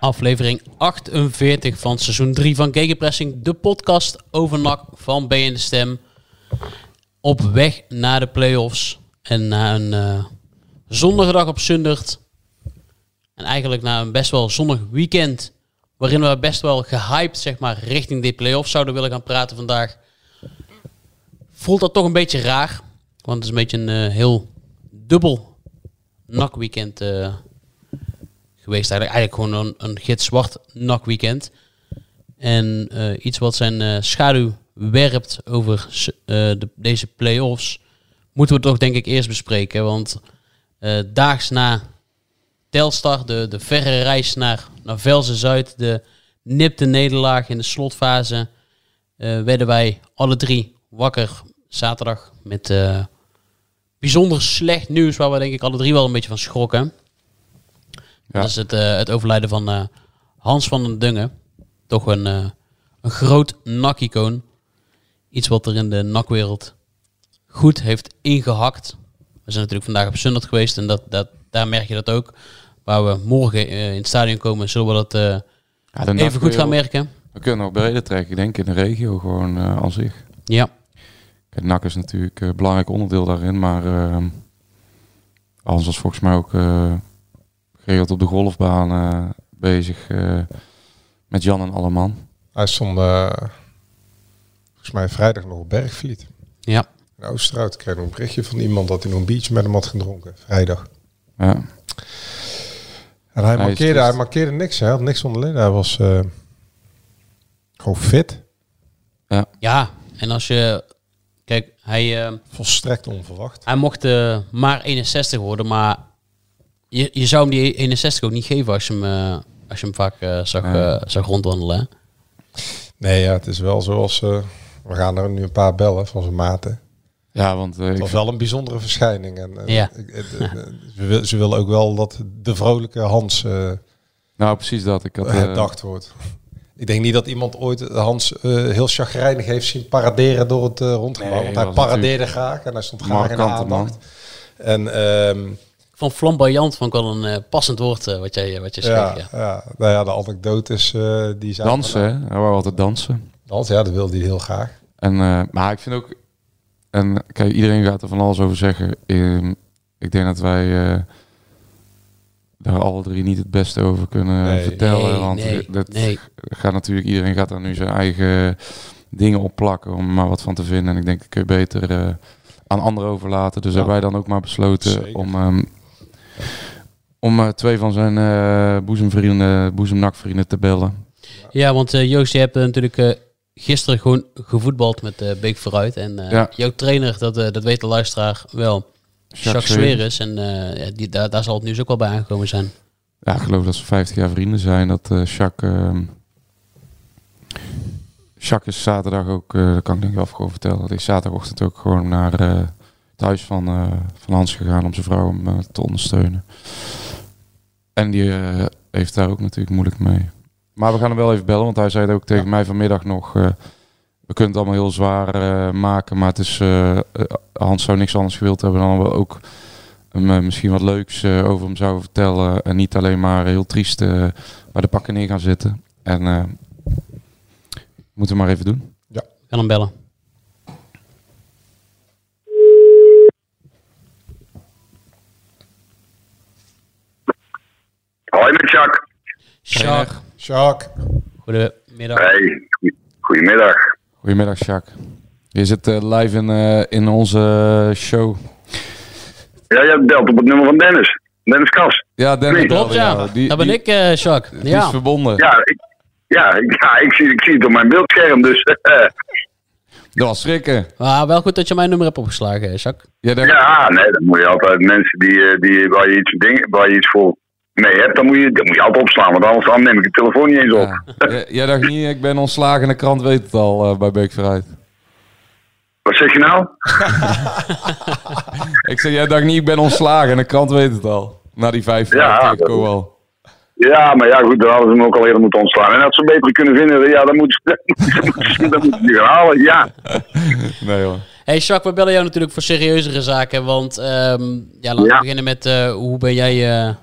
Aflevering 48 van seizoen 3 van Gegenpressing, de podcast over NAC van B in de Stem. Op weg naar de play-offs en na een eh zonnige dag op Zundert. En eigenlijk na een best wel zonnig weekend, waarin we best wel gehyped zeg maar, richting die play-offs zouden willen gaan praten vandaag. Voelt dat toch een beetje raar, want het is een beetje een eh, heel dubbel NAC-weekend eh, geweest. Eigenlijk, eigenlijk gewoon een, een gitzwart NAC-weekend. En eh, iets wat zijn eh, schaduw werpt over eh, de, deze play-offs, moeten we toch denk ik eerst bespreken. Want daags na Telstar, de, de verre reis naar, naar Velzen-Zuid, de nipte nederlaag in de slotfase, werden wij alle drie wakker zaterdag met bijzonder slecht nieuws waar we denk ik alle drie wel een beetje van schrokken. Dat is het, eh, het overlijden van eh, Hans van den Dungen. Toch een, eh, een groot NAC-icoon. Iets wat er in de NAC-wereld goed heeft ingehakt. We zijn natuurlijk vandaag op Zundert geweest en dat, dat, daar merk je dat ook. Waar we morgen in het stadion komen, zullen we dat Ja, even goed gaan merken. We kunnen nog breder trekken, ik denk in de regio gewoon eh aan zich. Ja, Kijk, NAC is natuurlijk een belangrijk onderdeel daarin, maar eh, Hans was volgens mij ook geregeld op de golfbaan eh, bezig eh, met Jan en Alleman. Hij stond eh, volgens mij vrijdag nog op Bergvliet. ja. In Oosterhout kreeg nog een berichtje van iemand dat hij nog een biertje met hem had gedronken. Vrijdag. Ja, En hij, markeerde, triest. hij markeerde niks. Hij had niks onder de leden. Hij was eh, gewoon fit. ja, en als je... Kijk, hij... eh, Volstrekt onverwacht. Hij mocht eh, maar 61 worden, maar je, je zou hem die 61 ook niet geven als je hem, eh, als je hem vaak eh, zag, Ja. eh, zag rondwandelen. hè? Nee, ja, het is wel zoals... eh, we gaan er nu een paar bellen van zijn maten. ja want Het was wel een bijzondere verschijning. En, Ja. ik- het- het- ze, wil, ze willen ook wel dat de vrolijke Hans eh nou precies dat. Ik had, herdacht wordt. Ik denk niet dat iemand ooit Hans eh, heel chagrijnig heeft zien paraderen door het eh, rondgebouw. Nee, want hij paradeerde graag en hij stond graag in de man. aandacht. En ehm, Ik vond flamboyant vond ik wel een eh, passend woord eh, wat jij, wat jij schreef. ja, Ja. ja. nou ja, de anekdotes eh, die zijn... dansen, hè? Hij wou altijd dansen. Dansen, ja, dat wilde hij heel graag. En, eh, maar ik vind ook, en kijk, iedereen gaat er van alles over zeggen. Ehm, ik denk dat wij eh, daar alle drie niet het beste over kunnen Nee. vertellen. Nee, want nee, dat nee. gaat natuurlijk, iedereen gaat daar nu zijn eigen dingen op plakken om er maar wat van te vinden. En ik denk dat kun je beter eh, aan anderen overlaten. Dus Ja. hebben wij dan ook maar besloten Zeker. om, ehm, om eh, twee van zijn eh boezemvrienden, boezemnakvrienden te bellen. Ja, want eh, Joost, je hebt natuurlijk gisteren gewoon gevoetbald met eh Beek vooruit. En Ja. jouw trainer, dat, dat weet de luisteraar wel, Jacques Sweris. En ja, die, daar, daar zal het nieuws ook wel bij aangekomen zijn. Ja, ik geloof dat ze 50 jaar vrienden zijn. Dat Jacques... ehm, Jacques is zaterdag ook, dat kan ik denk wel gewoon vertellen, dat is zaterdagochtend ook gewoon naar eh, het huis van, eh, van Hans gegaan om zijn vrouw hem, eh, te ondersteunen. En die eh, heeft daar ook natuurlijk moeilijk mee. Maar we gaan hem wel even bellen, want hij zei het ook tegen mij vanmiddag nog. eh, we kunnen het allemaal heel zwaar eh, maken, maar het is, Hans zou niks anders gewild hebben dan we ook hem, misschien wat leuks eh, over hem zouden vertellen. En niet alleen maar heel triest bij de pakken neer gaan zitten. En eh moeten we maar even doen. Kan hem bellen. Hoi met Jacques. Jacques. Jacques. Goedemiddag. Hey, goedemiddag. Goedemiddag, Jacques. Je zit eh, live in, eh, in onze show. Ja, jij belt op het nummer van Dennis. Dennis Kas. Ja, Dennis. Nee. Klopt, ja. Die- dat ben die- ik, eh Jacques. Die Ja. is verbonden. Ja, ik, ja, ik, ja ik, zie, ik zie het op mijn beeldscherm, dus... Dat was schrikken. Maar wel goed dat je mijn nummer hebt opgeslagen, eh, Jacques. Ja, ja, nee, dan moet je altijd mensen die, eh, die, waar, je iets, ding, waar je iets voor mee hebt, dan moet je, dan moet je altijd opslaan, want anders dan neem ik de telefoon niet eens op. ja. Jij- dacht niet, ik ben ontslagen en de krant weet het al eh, bij Beek vooruit. Wat zeg je nou? Ik zei, jij dacht niet, ik ben ontslagen en de krant weet het al. Na die vijf Ja, dat- Coal. Ja, maar ja, goed, dan hadden ze hem ook al eerder moeten ontslaan. En als ze hem beter kunnen vinden, ja, dan moeten ze, dan moeten ze die gaan halen, ja. Nee hoor. Hey Jacques, we bellen jou natuurlijk voor serieuzere zaken. Want ehm, ja, laten we Ja. beginnen met eh, hoe ben jij eh,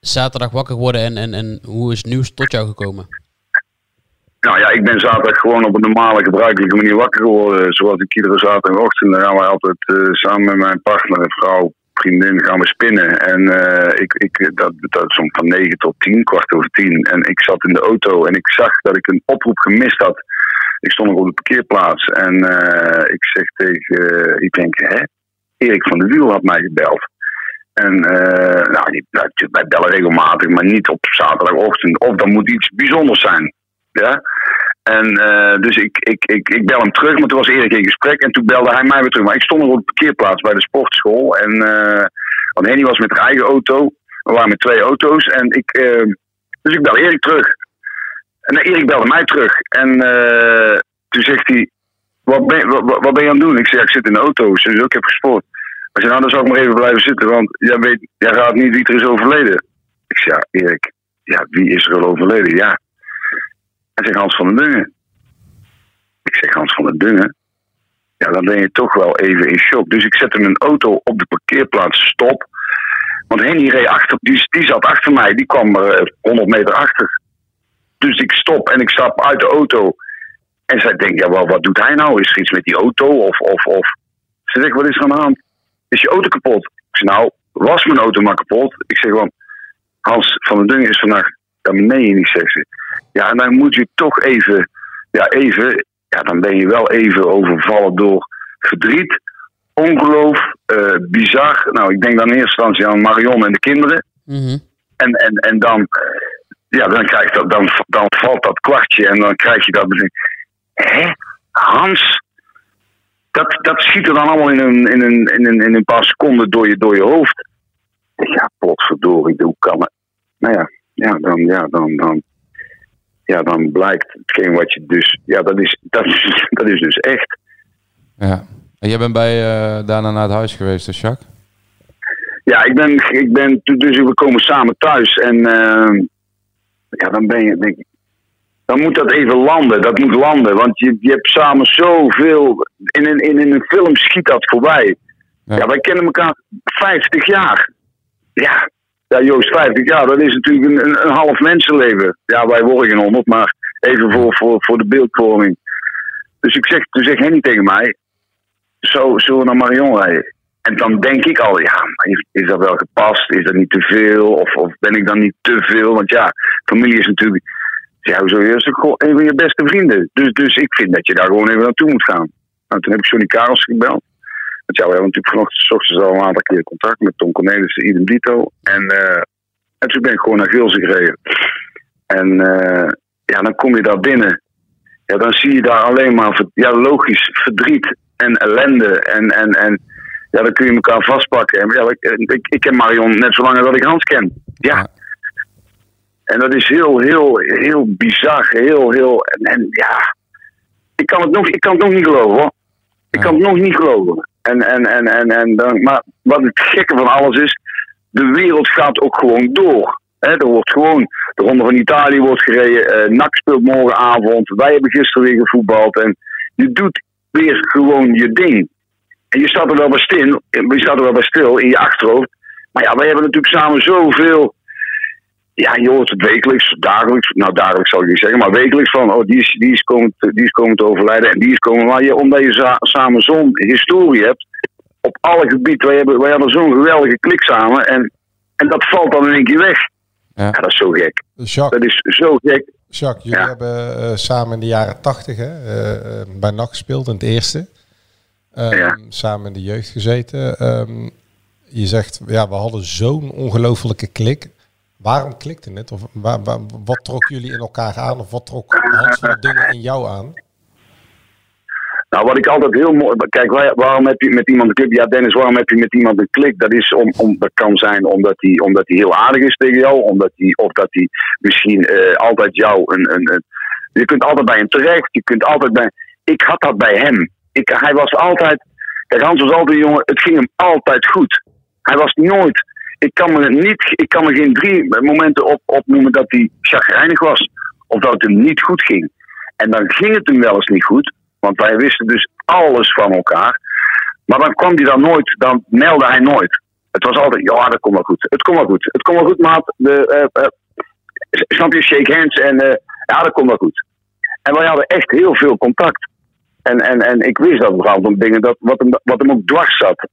zaterdag wakker geworden en, en, en hoe is nieuws tot jou gekomen? Nou ja, ik ben zaterdag gewoon op een normale, gebruikelijke manier wakker geworden. Zoals ik iedere zaterdagochtend, dan gaan wij altijd eh, samen met mijn partner, vrouw, vriendin, gaan we spinnen. En eh, ik, ik, dat, dat is om van 9 tot 10, kwart over 10. En ik zat in de auto en ik zag dat ik een oproep gemist had. Ik stond nog op de parkeerplaats en eh, ik zeg tegen, ik denk, hè, Erik van der Wiel had mij gebeld. En eh, nou, die, bellen regelmatig, maar niet op zaterdagochtend. Of dan moet iets bijzonders zijn. Ja? En eh, dus ik, ik, ik, ik bel hem terug, maar toen was Erik in gesprek en toen belde hij mij weer terug. Maar ik stond nog op de parkeerplaats bij de sportschool. En eh want Henny was met haar eigen auto. We waren met twee auto's. En ik, dus ik bel Erik terug. En Erik belde mij terug. En toen zegt hij, wat ben, wat, ben je aan het doen? Ik zeg, ik zit in de auto. Ze zei, ik heb gesport. Hij zei, nou dan zal ik maar even blijven zitten, want jij weet, jij gaat niet wie er is overleden. Ik zeg, ja, Erik, ja, wie is er al overleden? Ja. Hij zegt, Hans van den Dungen. Ik zeg, Hans van den Dungen? Ja, dan ben je toch wel even in shock. Dus ik zet hem een auto op de parkeerplaats stop. Want Henny reed achter, die, die zat achter mij, die kwam er eh, 100 meter achter. Dus ik stop en ik stap uit de auto. En zij denkt, ja, wat, wat doet hij nou? Is er iets met die auto? Of, of, of. Ze zegt, wat is er aan de hand? Is je auto kapot? Ik zeg, nou, was mijn auto maar kapot? Ik zeg gewoon, Hans van den Dungen is vannacht. Dat meen je niet, zegt ze. Ja, en dan moet je toch even, ja, even, ja, dan ben je wel even overvallen door verdriet, ongeloof, eh, bizar. Nou, ik denk dan in eerste instantie aan Marion en de kinderen. Mhm. En, en, en dan, ja, dan, krijg dat, dan, dan valt dat kwartje en dan krijg je dat. Hé, Hans? Dat, dat schiet er dan allemaal in een, in, een, in, een, in een paar seconden door je, door je hoofd. Ja, potverdorie, hoe kan het? Nou ja, ja, dan, ja, dan, dan, ja, dan blijkt hetgeen wat je dus... Ja, dat is, dat is, dat is dus echt. Ja. En jij bent bij, eh, daarna naar het huis geweest, Jacques? Ja, ik ben, ik ben, dus we komen samen thuis en eh, ja, dan ben je, denk ik, dan moet dat even landen, dat moet landen, want je, je hebt samen zoveel, in een, in, in een film schiet dat voorbij. Ja. Ja. wij kennen elkaar 50 jaar. Ja, ja Joost, 50 jaar, dat is natuurlijk een, een, een half mensenleven. Ja, wij worden geen honderd, maar even voor, voor, voor de beeldvorming. Dus ik zeg, toen zegt Henny tegen mij, zo zullen we naar Marion rijden? En dan denk ik al, ja, is, is dat wel gepast? Is dat niet te veel? Of, of ben ik dan niet te veel? Want ja, familie is natuurlijk, ja, hoezo, gewoon een van je beste vrienden. Dus, dus ik vind dat je daar gewoon even naartoe moet gaan. Nou, toen heb ik Johnny Karels gebeld. Want ja, we hebben natuurlijk vanochtend ochtends al een aantal keer contact met Tom Cornelissen, idem dito. En, eh, en toen ben ik gewoon naar Gilsen gereden. En eh, ja, dan kom je daar binnen. Ja, dan zie je daar alleen maar, ja, logisch, verdriet en ellende. En, en, en ja, dan kun je elkaar vastpakken. En ja, ik, ik, ik ken Marion net zo lang als dat ik Hans ken. Ja. En dat is heel, heel, heel bizar. Heel, heel. En, en ja. Ik kan, het nog, ik kan het nog niet geloven hoor. Ik kan het nog niet geloven. En, en, en, en, en dan, maar wat het gekke van alles is. De wereld gaat ook gewoon door. Hè, er wordt gewoon. De Ronde van Italië wordt gereden. eh speelt morgenavond. Wij hebben gisteren weer gevoetbald. En je doet weer gewoon je ding. En je staat er wel bij stil, je staat er wel bij stil in je achterhoofd. Maar ja, wij hebben natuurlijk samen zoveel. Ja, je hoort het wekelijks, dagelijks. Nou, dagelijks zal ik niet zeggen, maar wekelijks van. Oh, die is, die is, komen, te, die is komen te overlijden en die is komen. Maar je, omdat je samen zo'n historie hebt. Op alle gebieden. Wij hebben, wij hadden zo'n geweldige klik samen. En, en dat valt dan in één keer weg. Ja. dat is zo gek. Jacques, dat is zo gek. Jacques, jullie hebben uh, samen in de jaren tachtig uh, bij NAC gespeeld, in het eerste. Um, ja. Samen in de jeugd gezeten. Um, je zegt, ja, we hadden zo'n ongelofelijke klik. Waarom klikte het? Of waar, wat trok jullie in elkaar aan? Of wat trok Hans van dingen in jou aan? Nou, wat ik altijd heel mooi. Kijk, waarom heb je met iemand een klik? Ja, Dennis, waarom heb je met iemand een klik? Dat, is om, om, dat kan zijn omdat hij omdat heel aardig is tegen jou. Omdat hij, of dat hij misschien uh, altijd jou een, een, een, Je kunt altijd bij hem terecht. Je kunt altijd bij. Ik had dat bij hem. Ik, hij was altijd. Kijk, Hans was altijd een jongen. Het ging hem altijd goed. Hij was nooit. Ik kan me, niet, ik kan me geen drie momenten op, opnoemen dat hij chagrijnig was. Of dat het hem niet goed ging. En dan ging het hem wel eens niet goed. Want wij wisten dus alles van elkaar. Maar dan kwam hij dan nooit, dan meldde hij nooit. Het was altijd, ja, dat komt wel goed. Het komt wel goed. Het komt wel goed, maat. De, uh, snap je, shake hands en uh, ja, dat komt wel goed. En wij hadden echt heel veel contact. En, en, en ik wist dat vooral van dingen dat, wat, hem, wat hem ook dwars zat.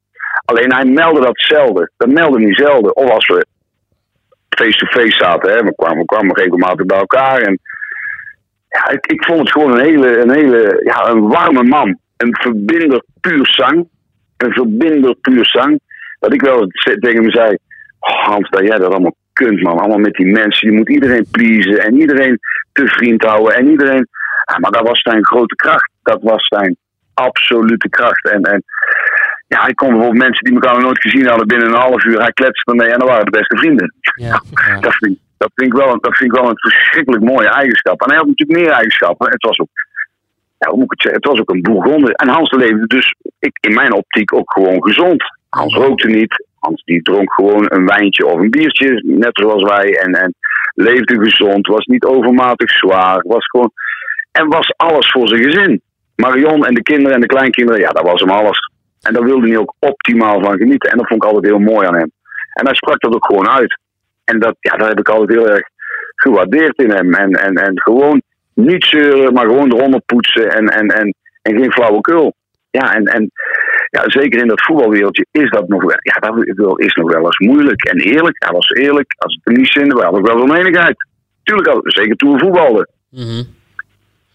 Alleen hij meldde dat zelden. Dat meldde niet zelden. Of als we face-to-face zaten, hè, we, kwamen, we kwamen regelmatig bij elkaar. En ja, ik, ik vond het gewoon een hele, een hele ja, een warme man. Een verbinder puur zang. Een verbinder puur zang. Dat ik wel tegen hem zei: oh, Hans, dat jij dat allemaal kunt, man. Allemaal met die mensen. Je moet iedereen pleasen en iedereen te vriend houden. En iedereen. Ja, maar dat was zijn grote kracht. Dat was zijn absolute kracht. En, en ja, ik kon bijvoorbeeld mensen die elkaar nog nooit gezien hadden binnen een half uur. Hij kletste ermee en dan waren de beste vrienden. Ja, ja. dat, vind, dat, vind ik wel, dat vind ik wel een verschrikkelijk mooie eigenschap. En hij had natuurlijk meer eigenschappen. Het was ook, ja, hoe moet ik het zeggen, het was ook een bourgonde. En Hans leefde dus ik, in mijn optiek ook gewoon gezond. Hans rookte niet. Hans die dronk gewoon een wijntje of een biertje, net zoals wij. En, en leefde gezond, was niet overmatig zwaar. Was gewoon, en was alles voor zijn gezin. Marion en de kinderen en de kleinkinderen, ja, dat was hem alles. En daar wilde hij ook optimaal van genieten. En dat vond ik altijd heel mooi aan hem. En hij sprak dat ook gewoon uit. En dat, ja, dat heb ik altijd heel erg gewaardeerd in hem. En, en, en gewoon niet zeuren, maar gewoon eronder poetsen en, en, en, en geen flauwekul. Ja, en, en ja, zeker in dat voetbalwereldje is dat nog wel, ja, dat is nog wel eens moeilijk. En eerlijk, hij was eerlijk, als het er niet zin we hadden wel menigheid. Tuurlijk, zeker toen we voetbalden. Mm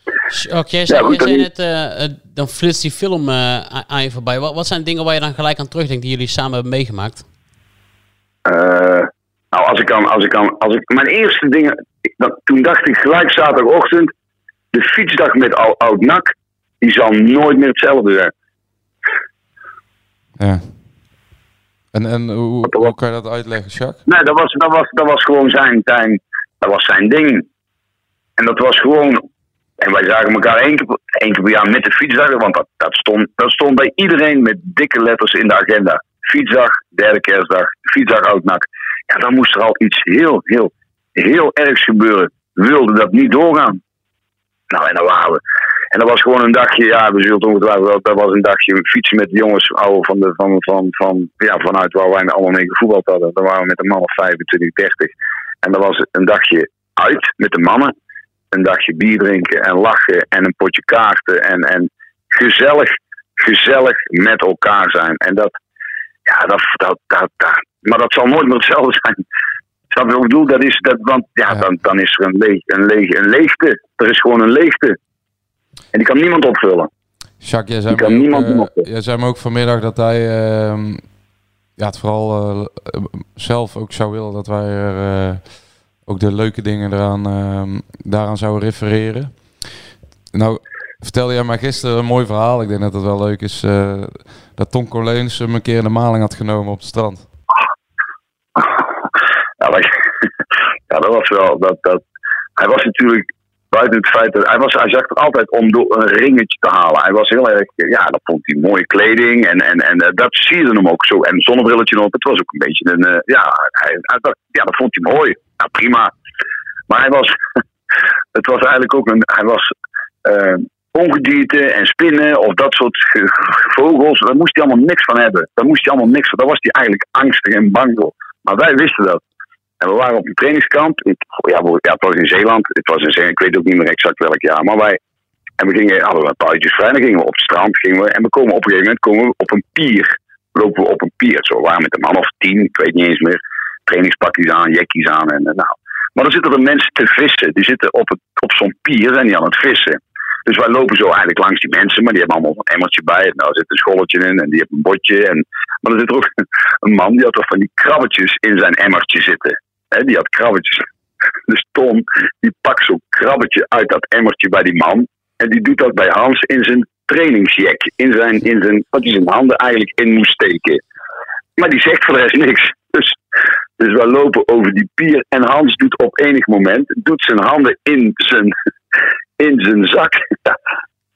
Oké, okay, ja, je zei net, uh, dan flitst die film uh, aan je voorbij. Wat, wat, zijn dingen waar je dan gelijk aan terugdenkt die jullie samen hebben meegemaakt? Uh, nou, als ik kan, als ik kan, als ik, mijn eerste dingen, dat, toen dacht ik gelijk zaterdagochtend, de fietsdag met Oud-Nak, die zal nooit meer hetzelfde zijn. Ja. En, en hoe, hoe kan je dat uitleggen, Jacques? Nee, dat was, dat was, dat was gewoon zijn, zijn, dat was zijn ding. En dat was gewoon en wij zagen elkaar één keer, één keer per jaar met de fietsdag, want dat, dat, stond, dat stond bij iedereen met dikke letters in de agenda. Fietsdag, derde kerstdag, fietsdag oudnak. Ja, dan moest er al iets heel, heel, heel ergs gebeuren. We wilden dat niet doorgaan. Nou, en dan waren we. En dat was gewoon een dagje, ja, we zullen ongetwijfeld dat was een dagje fietsen met de jongens oude van de, van, van, van, ja, vanuit waar wij allemaal mee gevoetbald hadden. Dan waren we met een man of 25, 30. En dat was een dagje uit met de mannen een dagje bier drinken en lachen en een potje kaarten en, en gezellig, gezellig met elkaar zijn. En dat, ja, dat, dat, dat, dat maar dat zal nooit meer hetzelfde zijn. Snap je wat ik bedoel? Dat is, dat, want ja, Dan, dan is er een, leeg, een, leeg, een leegte. Er is gewoon een leegte. En die kan niemand opvullen. Jacques, jij zei, me ook, uh, jij zei me ook vanmiddag dat hij uh, ja, het vooral uh, zelf ook zou willen dat wij er ook de leuke dingen eraan, uh, daaraan zouden refereren. Nou, vertelde jij mij gisteren een mooi verhaal. Ik denk dat het wel leuk is uh, dat Tom Coleens hem een keer in de maling had genomen op het strand. Ja, ja, dat was wel. Dat, dat, hij was natuurlijk buiten het feit dat hij was, hij zag er altijd om door een ringetje te halen. Hij was heel erg, ja, dat vond hij mooie kleding en, en, en uh, dat zie je hem ook zo. En zonnebrilletje op, het was ook een beetje een, uh, ja, hij, ja, dat vond hij mooi ja, prima. Maar hij was, het was eigenlijk ook een, hij was uh, ongedierte en spinnen of dat soort vogels. Daar moest hij allemaal niks van hebben. Daar moest hij allemaal niks van. Daar was hij eigenlijk angstig en bang voor. Maar wij wisten dat. En we waren op een trainingskamp. Ik, ja, ja, het was in Zeeland. Het was in Zeeland. Ik weet ook niet meer exact welk jaar. Maar wij, en we gingen, hadden we een paar uurtjes vrij. Dan gingen we op het strand. Gingen we, en we komen op een gegeven moment komen we op een pier. Lopen we op een pier. Zo waren met een man of tien. Ik weet niet eens meer trainingspakjes aan, jackies aan. En, eh, nou, Maar dan zitten er mensen te vissen. Die zitten op, het, op zo'n pier en die aan het vissen. Dus wij lopen zo eigenlijk langs die mensen, maar die hebben allemaal een emmertje bij. En daar zit een scholletje in en die heeft een botje. En, maar er zit er ook een man die had toch van die krabbetjes in zijn emmertje zitten. Hè, die had krabbetjes. Dus Tom, die pakt zo'n krabbetje uit dat emmertje bij die man. En die doet dat bij Hans in zijn trainingsjack. In zijn, in zijn, wat hij zijn handen eigenlijk in moest steken. Maar die zegt voor de rest niks. Dus, dus wij lopen over die pier. En Hans doet op enig moment doet zijn handen in zijn, in zijn zak. Ja,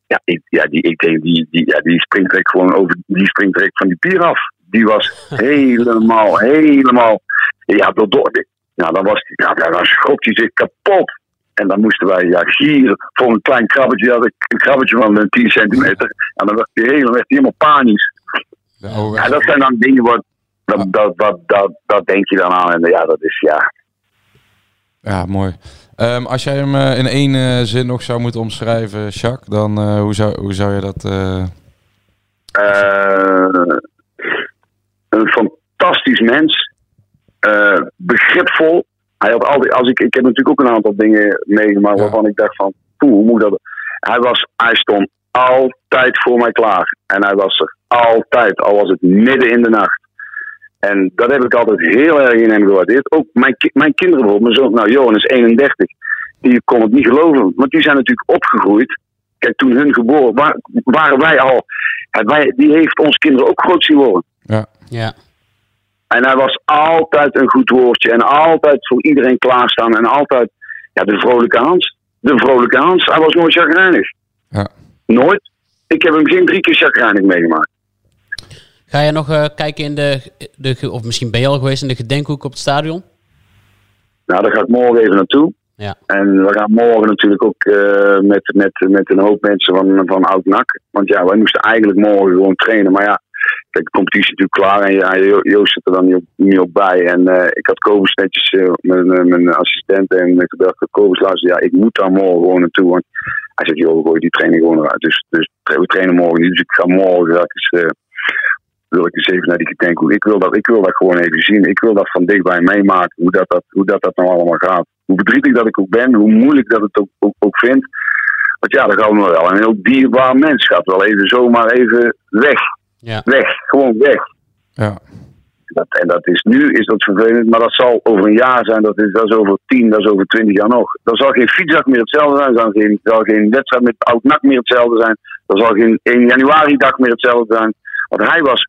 ja, ik, ja die, ik denk, die, die, ja, die springt direct gewoon over. Die springt direct van die pier af. Die was helemaal, helemaal. Ja, door, door, nou, dan, was, ja, dan schrok hij zich kapot. En dan moesten wij ja, gieren voor een klein krabbetje. Had ik een krabbetje van 10 centimeter. En dan werd hij helemaal, werd helemaal panisch. Ja, dat zijn dan dingen wat, dat, dat, dat, dat, dat denk je dan aan. En ja, dat is ja. Ja, mooi. Um, als jij hem uh, in één uh, zin nog zou moeten omschrijven, Jacques, dan uh, hoe, zou, hoe zou je dat. een fantastisch mens. begripvol. Hij had altijd, als ik, ik heb natuurlijk ook een aantal dingen meegemaakt waarvan ik dacht van, poeh, hoe moet dat? Hij, was, hij stond altijd voor mij klaar. En hij was er altijd, al was het midden in de nacht. En dat heb ik altijd heel erg in hem gewaardeerd. Ook mijn, mijn kinderen bijvoorbeeld, mijn zoon, nou Johan is 31, die kon het niet geloven. Want die zijn natuurlijk opgegroeid. Kijk, toen hun geboren waren, waren wij al, wij, die heeft ons kinderen ook groot zien worden. Ja. ja. En hij was altijd een goed woordje en altijd voor iedereen klaarstaan en altijd ja, de vrolijke Hans. De vrolijke Hans. Hij was nooit chagrijnig. Ja. Nooit. Ik heb hem geen drie keer chagrijnig meegemaakt. Ga je nog uh, kijken in de, de, of misschien ben je al geweest in de gedenkhoek op het stadion? Nou, daar ga ik morgen even naartoe. Ja. En we gaan morgen natuurlijk ook uh, met, met, met een hoop mensen van, van Oud-NAC. Want ja, wij moesten eigenlijk morgen gewoon trainen. Maar ja, kijk, de competitie is natuurlijk klaar en ja, Joost zit er dan niet op, niet op bij. En uh, ik had Kobus netjes, uh, mijn, mijn assistent en ik dacht, Kobus luister, ja, ik moet daar morgen gewoon naartoe. Want hij zegt, joh, gooi die training gewoon eruit. Dus, dus we trainen morgen niet. Dus ik ga morgen ik eens, wil ik eens even naar die gedenken. Ik wil, dat, ik wil dat gewoon even zien. Ik wil dat van dichtbij meemaken, hoe dat, dat, hoe dat, dat nou allemaal gaat. Hoe verdrietig dat ik ook ben, hoe moeilijk dat het ook, ook, ook vind. Want ja, dan gaan we wel. Een heel dierbaar mens gaat wel even zomaar even weg. Ja. Weg, gewoon weg. Ja. Dat, en dat is nu is dat vervelend, maar dat zal over een jaar zijn, dat is, dat is over tien, dat is over twintig jaar nog. Dan zal geen fietsdag meer hetzelfde zijn, dan zal geen, zal geen wedstrijd met oud nak meer hetzelfde zijn, dan zal geen 1 januari dag meer hetzelfde zijn. Want hij was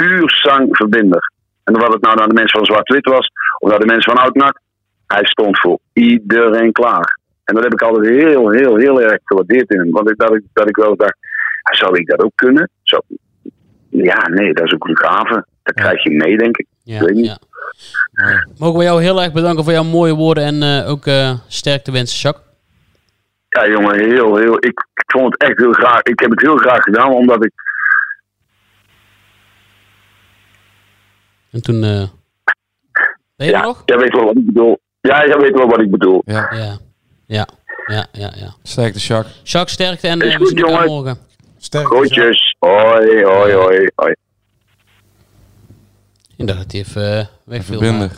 puur zangverbinder. En wat het nou naar de mensen van Zwart-Wit was, of naar de mensen van Oud-NAC, hij stond voor iedereen klaar. En dat heb ik altijd heel, heel, heel erg gewaardeerd in hem. Want ik, dat, ik, dat ik wel dacht, zou ik dat ook kunnen? Zou, ja, nee, dat is ook een gave. Dat krijg je mee, denk ik. Ja, weet niet. ja. Mogen we jou heel erg bedanken voor jouw mooie woorden en uh, ook uh, sterkte wensen, Jacques. Ja, jongen, heel, heel. Ik, ik vond het echt heel graag. Ik heb het heel graag gedaan, omdat ik. En toen. Uh, ben je ja, nog? Jij weet wel wat ik bedoel. Ja, jij weet wel wat ik bedoel. Ja. Ja, ja, ja, ja. ja. Sterkte, Jacques. Jacques, sterkte en Is uh, we goed, zien elkaar morgen. Sterk. Groetjes. Hoi, hoi, hoi. hoi. Ik dacht dat hij even uh.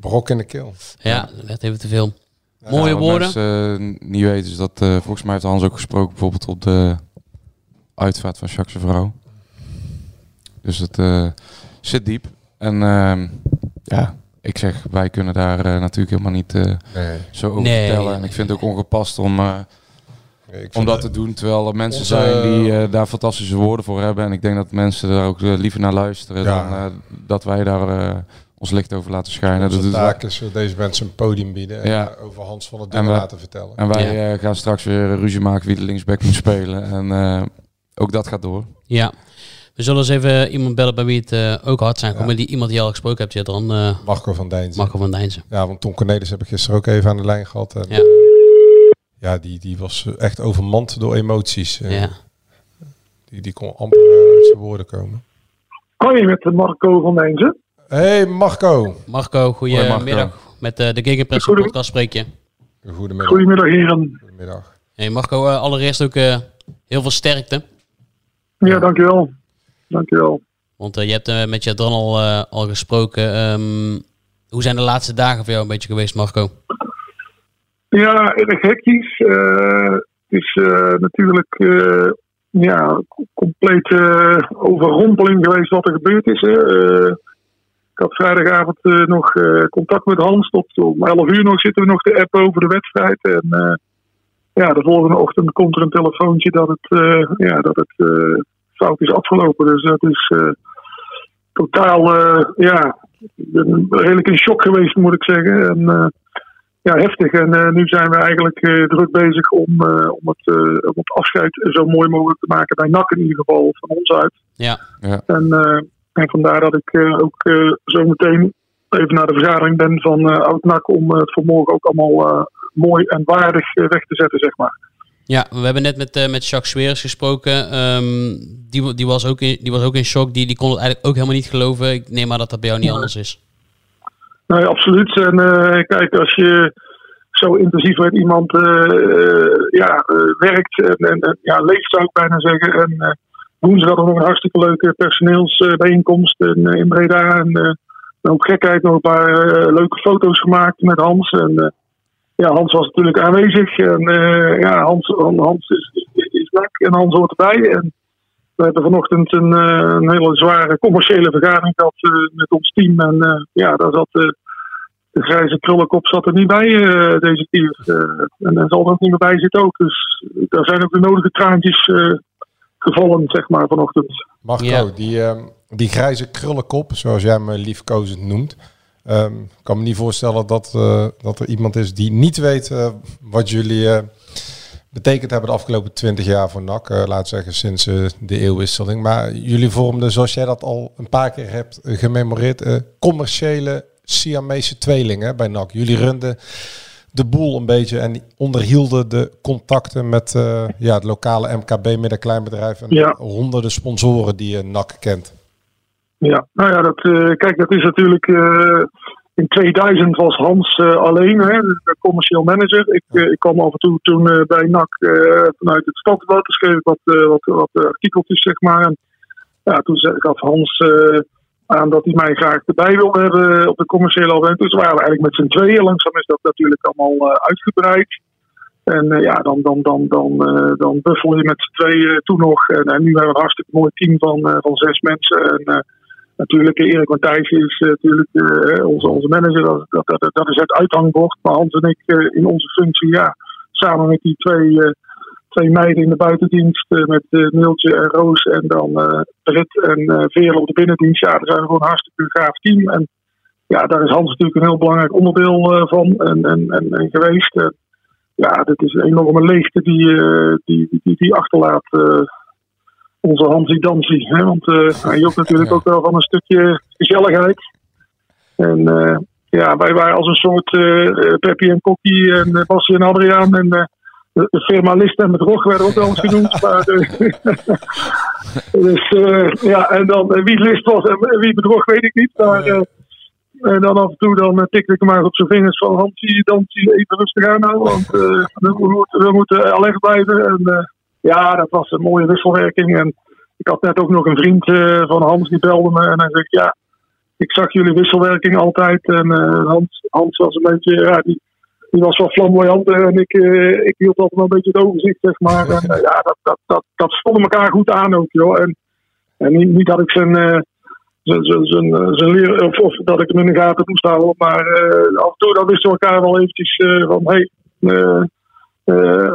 Brok in de keel. Ja, dat werd even te veel. Ja, Mooie wat woorden. mensen eh, niet weten is dat eh, volgens mij heeft Hans ook gesproken bijvoorbeeld op de uitvaart van Jacques' vrouw. Dus het eh, zit diep. En ehm, ja, ik zeg, wij kunnen daar eh, natuurlijk helemaal niet eh, Nee. zo over Nee, vertellen. En ik vind het ook ongepast om, eh, om dat te doen. Terwijl er mensen Onze- zijn die daar fantastische woorden voor hebben. En ik denk dat mensen daar ook liever naar luisteren Ja. dan eh, dat wij daar ons licht over laten schijnen. Dat doet taak is deze mensen een podium bieden en Ja. over Hans van het Ding we- laten vertellen. En wij gaan straks weer ruzie maken wie de linksback moet spelen. En eh, ook dat gaat door. Ja. We zullen eens even iemand bellen bij wie het eh, ook hard zijn gekomen. Die iemand die je al gesproken hebt, ja, dan eh Marco van Dijnsen. Marco van Dijnsen. Ja, want Tom Cornelis heb ik gisteren ook even aan de lijn gehad. En, Ja. ja, die, die was echt overmand door emoties. Eh, Ja. die, die kon amper uit zijn woorden komen. Hoi, met Marco van Dijnsen. Hey Marco. Marco, goedemiddag. Met eh, de Gegenpress Goedem- podcast spreek je. Goedemiddag. Goedemiddag, heren. Goedemiddag. Hey Marco, allereerst ook eh, heel veel sterkte. Ja, dankjewel. Dankjewel. Want eh, je hebt eh, met Jadran al, eh, al gesproken. Ehm, hoe zijn de laatste dagen voor jou een beetje geweest, Marco? Ja, erg hectisch. Het is natuurlijk ja, complete overrompeling geweest wat er gebeurd is. Hè. ik had vrijdagavond nog contact met Hans. Tot om 11 uur nog zitten we nog te appen over de wedstrijd. En ja, de volgende ochtend komt er een telefoontje dat het, ja, dat het fout is afgelopen. Dus dat is totaal ja, redelijk in shock geweest, moet ik zeggen. En, ja, heftig. En uh, nu zijn we eigenlijk uh, druk bezig om, uh, om, het, om het afscheid zo mooi mogelijk te maken. Bij NAC in ieder geval, van ons uit. Ja. ja. En, en vandaar dat ik ook zo meteen even naar de vergadering ben van Oud-NAC... om het voor morgen ook allemaal mooi en waardig weg te zetten, zeg maar. Ja, we hebben net met, met Jacques Sweers gesproken. Um, die, die, was ook in, die was ook in shock. Die, die kon het eigenlijk ook helemaal niet geloven. Ik neem maar dat dat bij jou niet anders is. Nee, absoluut. En uh, kijk, als je zo intensief met iemand uh, ja, werkt en, en, ja, leeft, zou ik bijna zeggen. En woensdag nog een hartstikke leuke personeelsbijeenkomst in, in Breda. En ook gekheid, nog een paar leuke foto's gemaakt met Hans. En ja, Hans was natuurlijk aanwezig. En ja, Hans, Hans is, is, en Hans hoort erbij. En we hebben vanochtend een, een hele zware commerciële vergadering gehad met ons team. En ja, daar zat de grijze krullenkop zat er niet bij uh, deze keer. Uh, en er zal er ook niet meer bij zitten ook. Dus daar zijn ook de nodige traantjes uh, gevallen, zeg maar, vanochtend. Marco, ja. die, uh, die grijze krullenkop, zoals jij me liefkozend noemt. Um, ik kan me niet voorstellen dat, dat er iemand is die niet weet wat jullie betekend hebben de afgelopen twintig jaar voor NAC. laat zeggen sinds de eeuwwisseling. Maar jullie vormden, zoals jij dat al een paar keer hebt gememoreerd, commerciële Siamese tweelingen bij NAC. Jullie runden de boel een beetje en onderhielden de contacten met ja, het lokale MKB, middenkleinbedrijf en ja. honderden sponsoren die je NAC kent. Ja, nou ja, dat, uh, kijk, dat is natuurlijk. Uh, in 2000 was Hans alleen, hè, de commercieel manager. Ik, ik kwam af en toe toen bij NAC vanuit het stadsblad, schreef wat, wat, wat artikeltjes, zeg maar. En, ja, toen gaf Hans aan dat hij mij graag erbij wilde hebben op de commerciële event. Dus waren we eigenlijk met z'n tweeën. Langzaam is dat natuurlijk allemaal uitgebreid. En ja, dan, dan, dan, dan, dan buffel je met z'n tweeën toen nog. En, en, nu hebben we een hartstikke mooi team van, van zes mensen. En natuurlijk, Erik Matthijs is natuurlijk onze, onze manager. Dat, dat, dat, dat, is het uithangbord. Maar Hans en ik in onze functie, ja, samen met die twee twee meiden in de buitendienst met Neeltje en Roos en dan uh, Brit en Veerle op de binnendienst. Ja, daar zijn gewoon een hartstikke gaaf team. En ja, daar is Hans natuurlijk een heel belangrijk onderdeel van en, en, en, geweest. Ja, dit is een enorme leegte die, die, die, die achterlaat onze Hansie Dansie. Hè? Want hij jokt natuurlijk ook wel van een stukje gezelligheid. En ja, wij waren als een soort uh, Peppy en Kokkie en Bassie en Adriaan. En de firma List en Bedrog werden ook wel eens genoemd. maar, dus ja, en dan wie List was en wie Bedrog weet ik niet. Maar, en dan af en toe dan tikte ik hem maar op zijn vingers van Hansie, Dansie, even rustig aan nou. Want we, moeten, we moeten alert blijven. En ja, dat was een mooie wisselwerking. En ik had net ook nog een vriend van Hans die belde me en hij zegt ja ik zag jullie wisselwerking altijd. En uh, Hans, Hans was een beetje, ja, die, die was wel flamboyant. En ik, uh, ik hield altijd wel een beetje het overzicht, zeg maar. Ja, dat, dat, dat, dat stond elkaar goed aan ook, joh. En, en niet, niet dat ik zijn, zijn, zijn, zijn, zijn of, dat ik hem in de gaten moest houden. Maar af en toe dan wisten we elkaar wel eventjes van, hé, hey,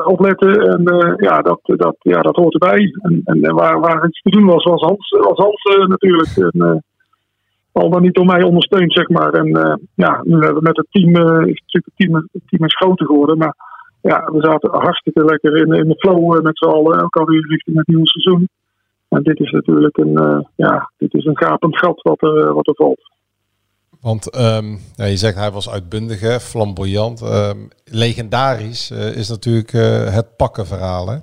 opletten. En ja, dat, dat, ja, dat hoort erbij. En, en waar, waar iets te doen was, was Hans, was Hans natuurlijk. En, al dan niet door mij ondersteund, zeg maar. En uh, ja, nu hebben we met het team, uh, is natuurlijk het team, het team is groter geworden. Maar ja, we zaten hartstikke lekker in, in de flow uh, met z'n allen, ook alweer richting het nieuwe seizoen. En dit is natuurlijk een, ja, dit is een gapend gat wat er, wat er valt. Want um, ja, je zegt hij was uitbundig, hè, flamboyant. Um, legendarisch is natuurlijk het pakkenverhaal, hè?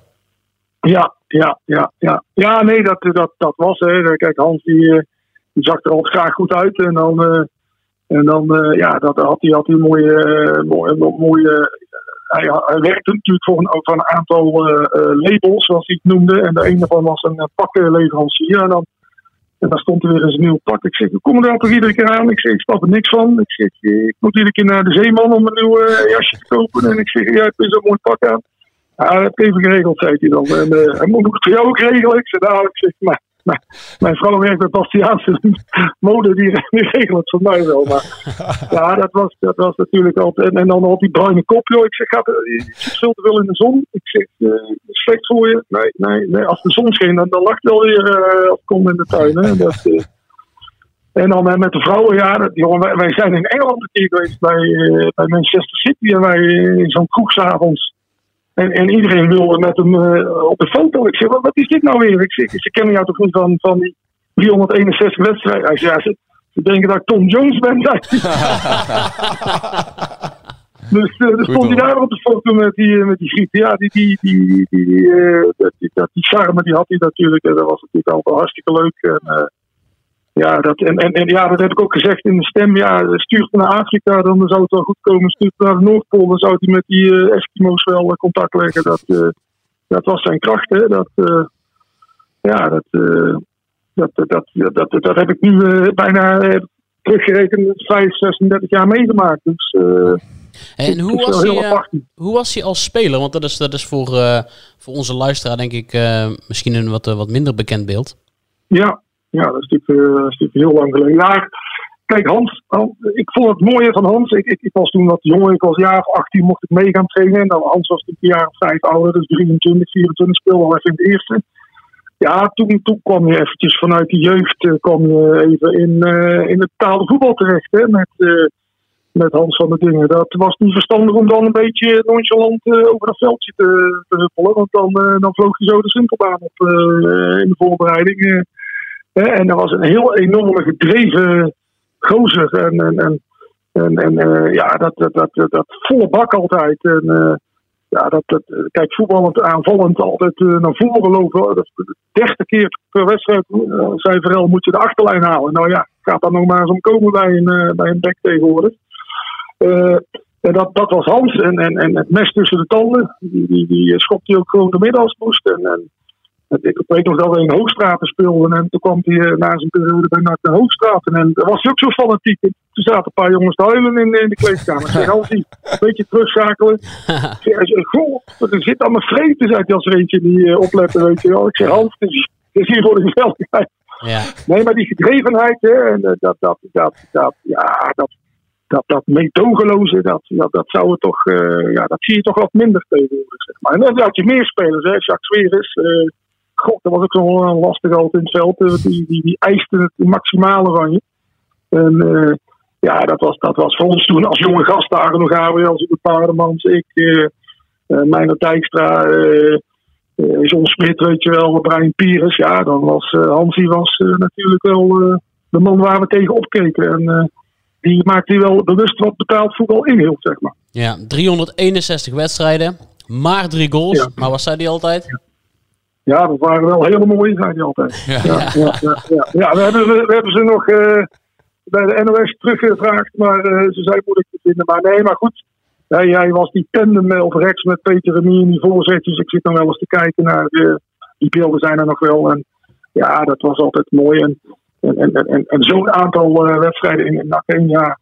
Ja, ja, ja, ja. Ja, nee, dat, dat, dat was. Hè. Kijk, Hans die die zag er altijd graag goed uit. En dan, en dan ja, dat had hij, had hij mooie, mooie, hij, werkte natuurlijk voor een, aantal labels, zoals hij het noemde. En de ene van was een pakkenleverancier. En dan En dan stond er weer eens een nieuw pak. Ik zeg, we komen er toch iedere keer aan? Ik zeg, ik snap er niks van. Ik zeg, ik moet iedere keer naar de zeeman om een nieuw uh, jasje te kopen. En ik zeg, jij hebt zo'n mooi pak aan. Ja, dat heb ik even geregeld, zei hij dan. En uh, hij moet het voor jou ook regelen. Ik zeg, nou, ik zeg, maar mijn, mijn vrouw werkt bij Bastiaanse mode, die, die regelt het voor mij wel. Maar ja, dat was, dat was natuurlijk altijd. En, en dan al die bruine kop, joh. Ik zeg, gaat, je te veel in de zon. Ik zeg, uh, slecht voor je. Nee, nee, nee. Als de zon scheen, dan, dan lacht wel weer uh, als ik kom in de tuin. Hè. Dat, uh, en dan met de vrouwen, ja, jongen, wij, wij, zijn in Engeland een keer geweest bij, bij Manchester City. En wij in zo'n kroegsavonds. En, en, iedereen wilde met hem uh, op de foto. Ik zeg, wat, wat, is dit nou weer? Ik zeg, ze kennen jou toch niet van, van die 361 wedstrijden? Hij zei, ja, ze, ze, denken dat ik Tom Jones ben. dus uh, dan stond hij daar op de foto met die, met die griep. Ja, die, die, die, die, uh, die, dat, die charme die had hij natuurlijk. En dat was natuurlijk altijd hartstikke leuk. En, ja, dat, en, en, en, ja, dat heb ik ook gezegd in de stem. Ja, stuurt naar Afrika, dan zou het wel goed komen. Stuurt naar de Noordpool, dan zou hij met die uh, Eskimo's wel uh, contact leggen. Dat, uh, dat was zijn kracht, hè. Dat, ja, dat, dat, dat, dat, dat, dat, heb ik nu bijna teruggerekend 5, 36 jaar meegemaakt. Dus, en hoe was, hij, hoe was hij als speler? Want dat is, dat is voor, voor onze luisteraar denk ik misschien een wat, wat minder bekend beeld. Ja, ja, dat is natuurlijk, uh, dat is natuurlijk heel lang geleden. Ja, kijk, Hans, ik vond het mooie van Hans. Ik, ik, ik, was toen wat jonger, ik was jaar of 18, mocht ik mee gaan trainen. Nou, Hans was een jaar of vijf ouder, dus 23, 24, speelde al even in het eerste. Ja, toen, toen kwam je eventjes vanuit de jeugd uh, kwam je even in, uh, in het betaalde terecht. Met, met Hans van der Dingen. Dat was niet verstandig om dan een beetje nonchalant over dat veldje te, te huppelen. Want dan, dan vloog je zo de simpelbaan op in de voorbereiding. En er was een heel enorme gedreven gozer. En, en, en, en, uh, ja, dat, dat, dat, dat, volle bak altijd. En, uh, ja, dat, dat, kijk, voetballend aanvallend altijd uh, naar voren lopen. Dat, 30 keer per wedstrijd, zei Verel, moet je de achterlijn halen. Nou ja, gaat dan nog maar eens omkomen bij een, bij een bek tegenwoordig. en dat, dat was Hans. En, en, en het mes tussen de tanden, die, die, die schopte hij ook gewoon de moest. En, en ik weet nog dat we in de Hoogstraten speelden. En toen kwam hij uh, na zijn periode bij NAC de Hoogstraten. En daar was hij ook zo fanatiek. Toen zaten een paar jongens te huilen in, in de kleedkamer. Ik zeg, als hij een beetje terugschakelen. Zei, goh, er zit allemaal zei hij als er eentje die uh, opletten, weet je wel. Ik zeg, Hans, het is, het is hier voor de gezelligheid. Ja. Nee, maar die gedrevenheid, hè, en uh, dat, dat, dat, dat, ja, dat, dat, dat meedogenloze, dat, dat, dat zou het toch, ja, dat zie je toch wat minder tegenwoordig, zeg maar. En dan had je meer spelers, hè, Jacques Sweris, god, dat was ook zo lastig altijd in het veld. Die, die, die eiste het maximale van je. En uh, ja, dat was, dat was voor ons toen als jonge gastdagen nog Gabriel, de Paardemans, ik, uh, Meijner Dijkstra, uh, John Smit, weet je wel, Brian Pires. Ja, dan was Hansie was natuurlijk wel de man waar we tegen opkeken. En die maakte wel bewust wat betaald voetbal inhield, zeg maar. Ja, 361 wedstrijden, maar drie goals. Ja. Maar wat zei hij altijd? Ja. Ja, dat waren wel hele mooie, zei hij altijd. Ja, ja, ja, ja, ja. ja we, hebben, we hebben ze nog uh, bij de NOS teruggevraagd, maar uh, ze zei moeilijk te vinden. Maar nee, maar goed. Hij, hij was die tandem op rechts met Peter Remy in die voorzetjes. Ik zit dan wel eens te kijken naar uh, die beelden zijn er nog wel. En ja, dat was altijd mooi. En, en, en, en, en zo'n aantal wedstrijden in, in jaar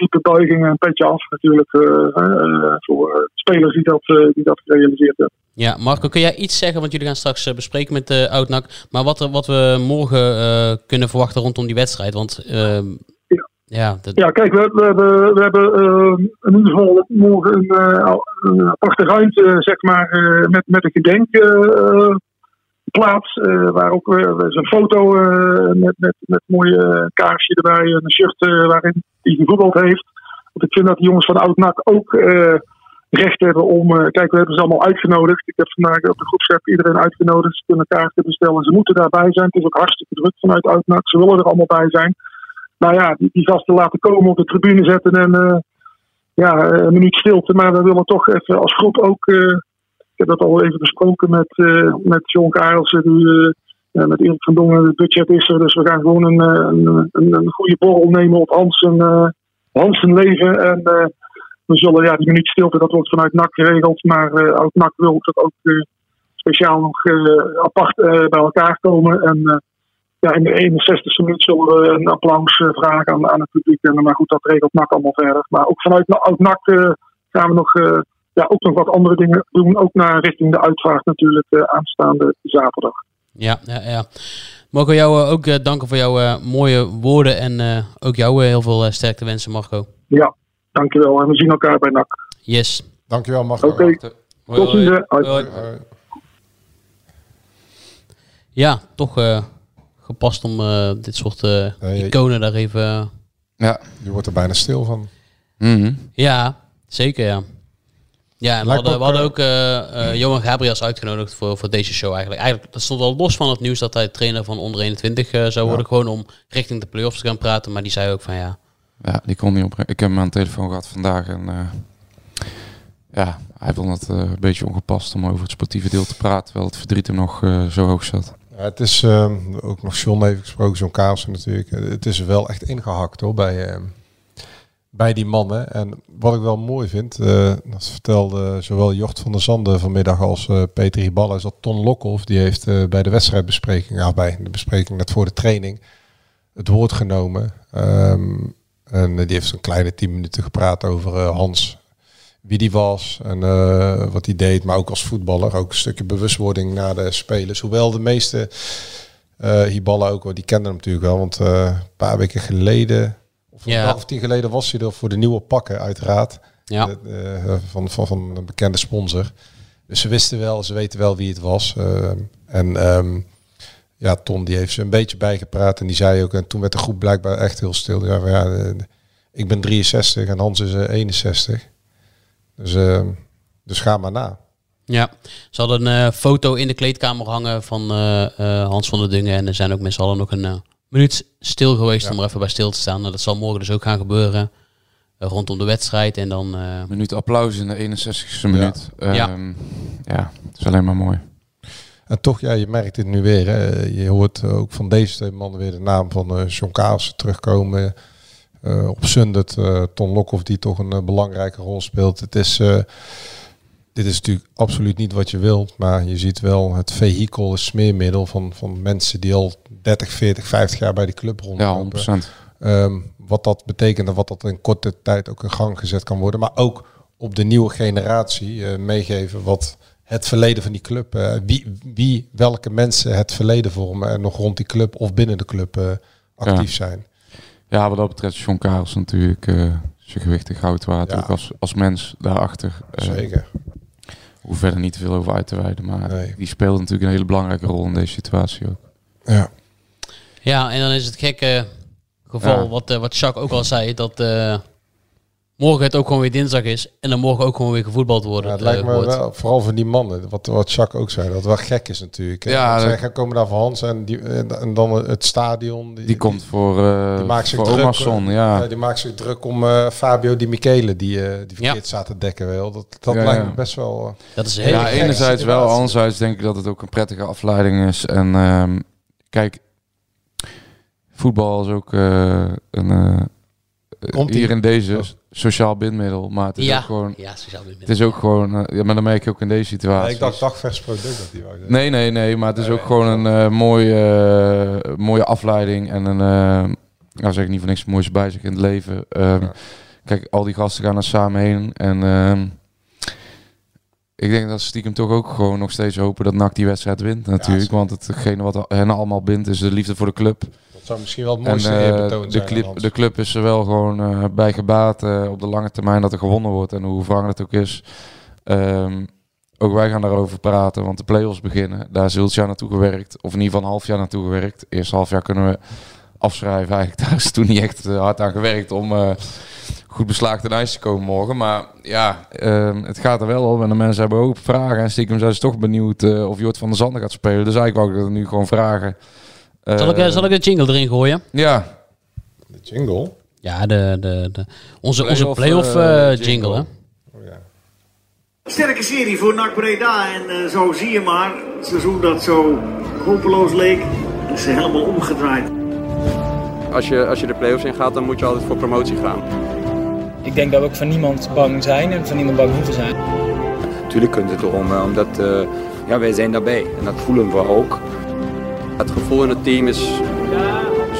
diepe buigingen en petje af natuurlijk uh, voor spelers die dat, die dat gerealiseerd hebben. Ja, Marco, kun jij iets zeggen, want jullie gaan straks bespreken met de Oudnak, maar wat, er, wat we morgen uh, kunnen verwachten rondom die wedstrijd? Want uh, ja. Ja, dat... ja, kijk, we, we hebben, we hebben uh, in ieder geval morgen een, een aparte ruimte, zeg maar, met, met een gedenkplaats, waar ook is een foto met, met, met een mooie kaarsje erbij, een shirt waarin hij gevoetbald heeft. Want ik vind dat die jongens van Oud-NAC ook recht hebben om. Uh, kijk, we hebben ze allemaal uitgenodigd. Ik heb vandaag op de groepsapp iedereen uitgenodigd. Ze kunnen kaarten bestellen. Ze moeten daarbij zijn. Het is ook hartstikke druk vanuit Uitnak. Ze willen er allemaal bij zijn. Nou ja, die, die gasten laten komen op de tribune zetten en uh, ja, een minuut stilte. Maar we willen toch even als groep ook. Uh, heb dat al even besproken met, met John Karelsen. Die, met Erik van Dongen, het budget is er. Dus we gaan gewoon een, een, een, een goede borrel nemen op Hans en, Hans leven. En we zullen ja, die minuut stilte, dat wordt vanuit NAC geregeld. Maar ook NAC wil dat ook speciaal nog apart bij elkaar komen. En ja, in de 61ste minuut zullen we een applaus vragen aan, aan het publiek. En, maar goed, dat regelt NAC allemaal verder. Maar ook vanuit oud NAC gaan we nog, ja, ook nog wat andere dingen doen. Ook naar richting de uitvaart natuurlijk aanstaande zaterdag. Ja, ja, ja. Mogen jou ook danken voor jouw mooie woorden en ook jou heel veel sterkte wensen, Marco. Ja, dankjewel. En we zien elkaar bij NAC. Yes. Dankjewel, Marco. Oké. Okay. Tot ziens. Ja, toch uh, gepast om uh, dit soort uh, iconen daar even... ja, je wordt er bijna stil van. Mm -hmm. Ja, zeker ja. Ja, we hadden, we hadden ook Johan Gabriels uitgenodigd voor, voor deze show eigenlijk. Eigenlijk, dat stond al los van het nieuws dat hij trainer van onder 21 zou worden. Ja. Gewoon om richting de play-offs te gaan praten. Maar die zei ook van ja... Ja, die kon niet op. Ik heb hem aan de telefoon gehad vandaag en ja, hij vond het een beetje ongepast om over het sportieve deel te praten, terwijl het verdriet hem nog zo hoog zat. Ja, het is uh, ook nog John even gesproken, zo'n Kaarsen natuurlijk. Het is wel echt ingehakt hoor bij, uh, bij die mannen. En wat ik wel mooi vind, uh, dat vertelde zowel Jort van der Zanden vanmiddag als Peter Hiballa, is dat Ton Lokhoff, die heeft bij de wedstrijdbespreking, ja, bij de bespreking net voor de training, het woord genomen. Um, en die heeft zo'n kleine tien minuten gepraat over Hans wie die was en uh, wat hij deed, maar ook als voetballer. Ook een stukje bewustwording naar de spelers. Hoewel de meeste uh, Hiballa ook, die kenden hem natuurlijk wel, want uh, een paar weken geleden, een ja. dag of tien geleden, was hij er voor de nieuwe pakken, uiteraard. Ja. van, van, van een bekende sponsor. Dus ze wisten wel, ze weten wel wie het was. en um, ja, Ton die heeft ze een beetje bijgepraat en die zei ook, en toen werd de groep blijkbaar echt heel stil. Ja, ja, ik ben 63 en Hans is 61. Dus, uh, dus ga maar na. Ja, ze hadden een uh, foto in de kleedkamer hangen van uh, Hans van der Dungen. En er zijn ook mensen allen nog een minuut stil geweest ja. om er even bij stil te staan. Nou, dat zal morgen dus ook gaan gebeuren. rondom de wedstrijd. En dan... Een minuut applaus in de 61ste minuut. Ja. ja. Um, ja, het is alleen maar mooi. En toch, ja, je merkt het nu weer. Hè. Je hoort ook van deze twee mannen weer de naam van uh, John Kaas terugkomen. Uh, op Sundet, uh, Ton Lokhoff die toch een uh, belangrijke rol speelt. Het is, dit is natuurlijk absoluut niet wat je wilt, maar je ziet wel het vehikel, het smeermiddel van, van mensen die al 30, 40, 50 jaar bij die club rondlopen. Ja, 100%. Um, wat dat betekent en wat dat in korte tijd ook in gang gezet kan worden. Maar ook op de nieuwe generatie meegeven wat het verleden van die club, wie, wie, welke mensen het verleden vormen en nog rond die club of binnen de club actief ja. zijn. Ja, wat dat betreft John Karels natuurlijk uh, zijn gewichtig goud waard. Ja. Ook als, als mens daarachter. Uh, Zeker. Hoef verder niet te veel over uit te wijden. Maar nee. die speelt natuurlijk een hele belangrijke rol in deze situatie ook. Ja. Ja, en dan is het gekke geval, ja. wat, uh, wat Jacques ook al zei, dat morgen het ook gewoon weer dinsdag is en dan morgen ook gewoon weer gevoetbald worden. Ja, het lijkt me wel, vooral van die mannen, wat, wat Jacques ook zei, dat het wel gek is natuurlijk. Ja, zij gaan komen daar van Hans en, die, en dan het stadion. Die, die komt voor, uh, die maakt zich voor druk, Omerson, ja. Die maakt zich druk om uh, Fabio Di Michele, die, uh, die verkeerd ja. staat te dekken. Wel. Dat, dat ja, lijkt me best wel... dat is heel Ja, enerzijds wel, anderzijds denk ik dat het ook een prettige afleiding is. En um, kijk, voetbal is ook een... Komt hier in deze oh. sociaal bindmiddel, maar het is ja. ook gewoon. Ja, sociaal bindmiddel. Het is ook gewoon. Uh, ja, maar dan merk je ook in deze situatie. Nee, ik dacht dagvers product dat die wou Nee, nee, nee, maar het is nee, ook nee, gewoon een uh, mooie, uh, mooie afleiding en een. nou, zeg ik niet voor niks moois bij zich in het leven. Um, ja. Kijk, al die gasten gaan er samen heen en. Um, ik denk dat stiekem toch ook gewoon nog steeds hopen dat NAC die wedstrijd wint natuurlijk. Ja, want hetgene wat hen allemaal bindt is de liefde voor de club. Zou misschien wel het mooiste en, uh, de, club, de club is er wel gewoon uh, bij gebaat uh, op de lange termijn dat er gewonnen wordt. En hoe wrang het ook is. Um, ook wij gaan daarover praten, want de play-offs beginnen. Daar is het jaar naartoe gewerkt. Of in ieder geval een half jaar naartoe gewerkt. Eerst half jaar kunnen we afschrijven. Eigenlijk daar is toen niet echt hard aan gewerkt om goed beslaagd ten ijs te komen morgen. Maar ja, uh, het gaat er wel op. En de mensen hebben ook vragen. En stiekem zijn ze toch benieuwd uh, of Jort van der Zanden gaat spelen. Dus eigenlijk wou ik dat nu gewoon vragen. Uh, zal, ik, zal ik de jingle erin gooien? Ja. De jingle? Ja, de, de, de, onze, play onze play-off uh, jingle. jingle. Hè? Oh, ja. Sterke serie voor NAC Breda. En zo zie je maar, het seizoen dat zo hopeloos leek, is helemaal omgedraaid. Als je, als je de play-offs in gaat, dan moet je altijd voor promotie gaan. Ik denk dat we ook van niemand bang zijn en van niemand bang hoeven zijn. Tuurlijk kunt het erom, omdat uh, ja, wij zijn daarbij en dat voelen we ook. Het gevoel in het team is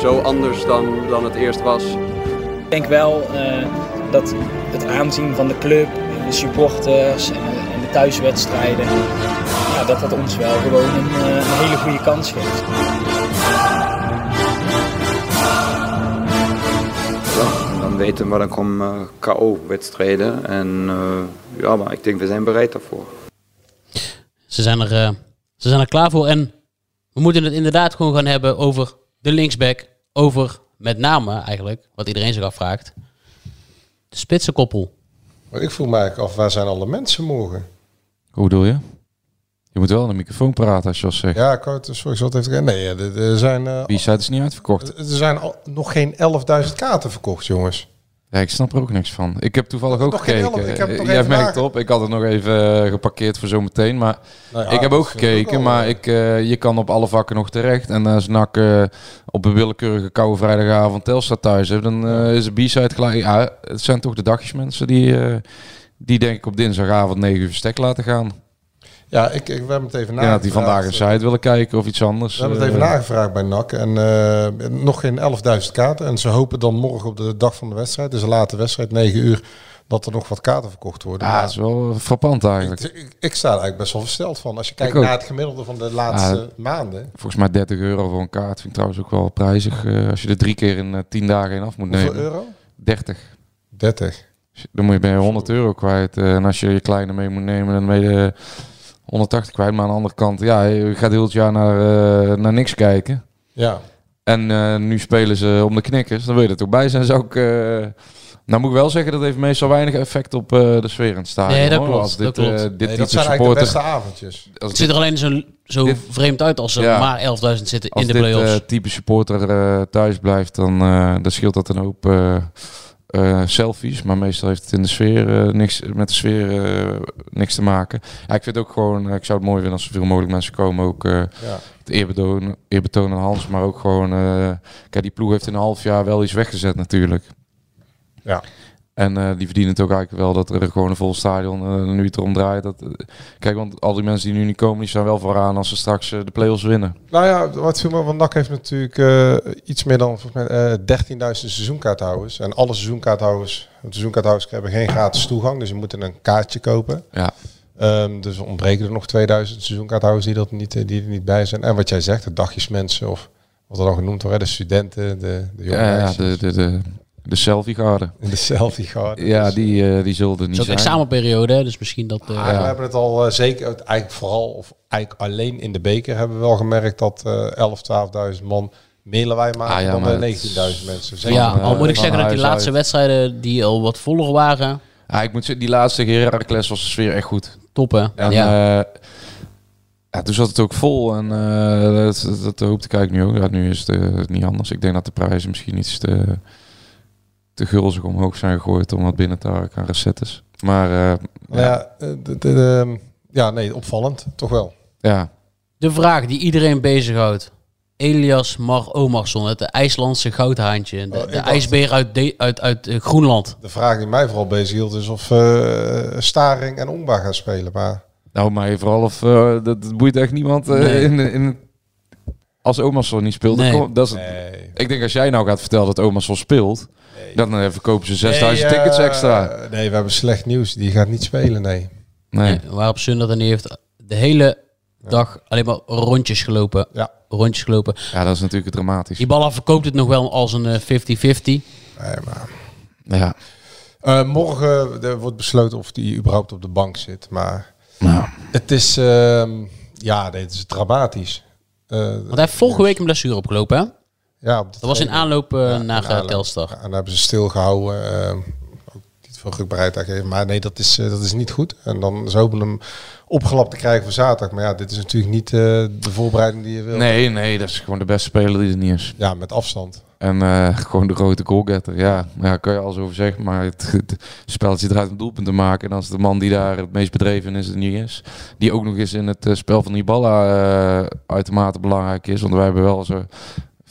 zo anders dan, dan het eerst was. Ik denk wel eh, dat het aanzien van de club, de supporters en, de- en de thuiswedstrijden, ja, dat dat ons wel gewoon een, eh, een hele goede kans geeft. Ja, dan weten we, dan komen eh, KO-wedstrijden. En eh, ja, maar ik denk we zijn bereid daarvoor. Ze zijn, er, eh, ze zijn er klaar voor. En we moeten het inderdaad gewoon gaan hebben over de linksback. Over met name eigenlijk, wat iedereen zich afvraagt. De spitsenkoppel. Maar ik vroeg me eigenlijk af, waar zijn alle mensen morgen? Hoe bedoel je? Je moet wel in de microfoon praten als je dat zegt. Ja, het, sorry, ik het even... Nee, er, er zijn... eh, Wie site is niet uitverkocht. er zijn al, nog geen 11.000 kaarten verkocht, jongens. Ja, ik snap er ook niks van. Ik heb toevallig ook nog gekeken. ik heb het Jij merkt op, ik had het nog even eh, geparkeerd voor zometeen. Maar Nou ja, ik heb ook is gekeken, ook al, maar ik, eh, je kan op alle vakken nog terecht. En als NAC eh, op een willekeurige koude vrijdagavond Telstar thuis heeft, dan eh, is de B-side gelijk. Ja, het zijn toch de dagjesmensen die, eh, die denk ik op dinsdagavond 9 uur verstek laten gaan. Ja, ik, ik, we hebben het even denk dat die vandaag een nagevraagd. site willen kijken of iets anders. We hebben het Eh, even nagevraagd bij NAC. En eh, nog geen 11.000 kaarten. En ze hopen dan morgen op de dag van de wedstrijd, dus een late wedstrijd, 9 uur, dat er nog wat kaarten verkocht worden. Ja, Maar dat is wel frappant eigenlijk. ik, ik, ik sta er eigenlijk best wel versteld van. Als je kijkt naar het gemiddelde van de laatste Ja, maanden. Volgens mij 30 euro voor een kaart vind ik trouwens ook wel prijzig. eh, als je er drie keer in eh, 10 dagen in af moet Hoeveel nemen. euro? 30. 30. Dan moet je bij 100 euro kwijt. eh, en als je je kleine mee moet nemen, dan ben je 180 kwijt. Maar aan de andere kant, ja, je gaat heel het jaar naar, eh, naar niks kijken. Ja. En eh, nu spelen ze om de knikkers. Dan wil je er toch bij zijn. Zou ik, eh, nou moet ik wel zeggen, dat heeft meestal weinig effect op eh, de sfeer in het stadion. Nee, dat hoor. klopt, Als dat dit, klopt. eh, Nee, dit dat type zijn eigenlijk de beste avondjes. als Het ziet er alleen zo, zo dit- vreemd uit als er Ja. maar 11.000 zitten Als in de dit play-offs. eh, type supporter thuis blijft, dan, eh, dan scheelt dat een hoop eh, selfies. Maar meestal heeft het in de sfeer eh, niks met de sfeer eh, niks te maken. Ja, ik vind ook gewoon, ik zou het mooi vinden als zoveel mogelijk mensen komen. Ook het eerbetoon, eerbetoon aan Hans, maar ook gewoon, kijk, die ploeg heeft in een half jaar wel iets weggezet natuurlijk. Ja. En eh, die verdienen het ook eigenlijk wel dat er gewoon een vol stadion eh, nu het erom draait. Dat, eh, kijk, want al die mensen die nu niet komen, die staan wel vooraan als ze straks de play-offs winnen. Nou ja, wat viel me van NAC heeft natuurlijk iets meer dan volgens mij, eh 13.000 seizoenkaarthouders. En alle seizoenkaarthouders, seizoenkaarthouders hebben geen gratis toegang, dus je moet een kaartje kopen. Ja. Ehm, dus ontbreken er nog 2000 seizoenkaarthouders die, dat niet, die er niet bij zijn. En wat jij zegt, de dagjesmensen of wat er dan genoemd wordt, de studenten, de, de jonge Ja, ja de, de, de, de selfie-garde. De selfie-garde. Ja, Dus, die, eh, die zullen er Het niet is ook zijn. examenperiode, hè, dus misschien dat... eh, Ah, We hebben het al eh, zeker, eigenlijk vooral, of eigenlijk alleen in de beker hebben we wel gemerkt dat eh 11, 12.000 man meer lawaai maken Ah, ja, dan maar de het- 19.000 mensen. Zeker. ja, al eh, moet ik zeggen dat die laatste uit. wedstrijden die al wat voller waren, Ja, ik moet zeggen, die laatste Heracles was de sfeer echt goed. top hè. En, ja. ja. ja, toen zat het ook vol en eh, dat, dat, dat hoopte ik eigenlijk nu ook. Ja, nu is het eh, niet anders. Ik denk dat de prijzen misschien iets te, te gulzig omhoog zijn gegooid om wat binnen te harken aan recettes. Maar eh, Nou ja, eh, de, de, de- ja, nee, opvallend, toch wel. ja, De vraag die iedereen bezighoudt. Elias Mar Omarsson, het IJslandse goudhaantje. De, Oh, de ijsbeer uit, de- uit, uit eh, Groenland. De vraag die mij vooral bezig hield is of eh, Staring en Ongba gaan spelen. Maar nou maar vooral of eh, dat, dat boeit echt niemand eh, Nee. in, in, als Omarsson niet speelt. dan Nee. kom- dat is, nee. Ik denk als jij nou gaat vertellen dat Omarsson speelt, dan eh, verkopen ze 6000 Nee, tickets eh, extra. Nee, we hebben slecht nieuws. Die gaat niet spelen, nee. Nee. Eh, Waarop Sun dat en die heeft de hele dag alleen maar rondjes gelopen. Ja. Rondjes gelopen. Ja, dat is natuurlijk dramatisch. Die ballen verkoopt het nog wel als een eh, 50-50. nee maar. Ja. Eh, morgen er wordt besloten of die überhaupt op de bank zit. Maar Nou, het is, ehm, ja, het is dramatisch. Eh, Want hij heeft vorige week een blessure opgelopen hè? Ja, op de Dat was in aanloop eh, Ja, naar eh, aanloop. Telstar. En daar hebben ze stilgehouden. ehm, ook niet veel rugbaarheid aan gegeven. Maar nee, dat is, eh, dat is niet goed. En dan ze hopen hem opgelapt te krijgen voor zaterdag. Maar ja, dit is natuurlijk niet eh, de voorbereiding die je wil. nee, nee, dat is gewoon de beste speler die er niet is. Ja, met afstand. En eh, gewoon de grote goalgetter. Ja, ja, kan je alles over zeggen. Maar het, het spelletje draait om doelpunt te maken. En als de man die daar het meest bedreven is, er niet is. Die ook nog eens in het eh, spel van Ibala eh uitermate belangrijk is. Want wij hebben wel zo...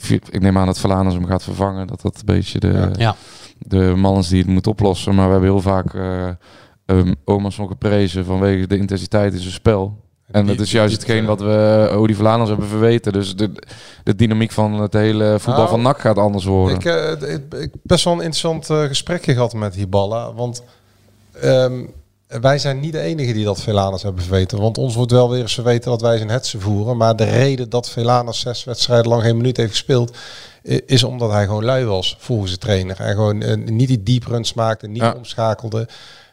Ik neem aan dat Verlaners hem gaat vervangen. Dat dat een beetje de, Ja. de man is die het moet oplossen. Maar we hebben heel vaak eh um, geprezen vanwege de intensiteit in zijn spel. En Die- dat is juist die- hetgeen wat we uh, Odi Vlaanders hebben verweten. Dus de, de dynamiek van het hele voetbal Nou, van NAC gaat anders worden. Ik, eh, ik, ik best wel een interessant eh, gesprekje gehad met Hiballa. Want ehm, wij zijn niet de enige die dat Velanus hebben verweten. Want ons wordt wel weer eens verweten dat wij zijn hetze voeren. Maar de reden dat Velanus zes wedstrijden lang geen minuut heeft gespeeld... is omdat hij gewoon lui was volgens de trainer. En gewoon eh, niet die deep runs maakte, niet Ja. omschakelde.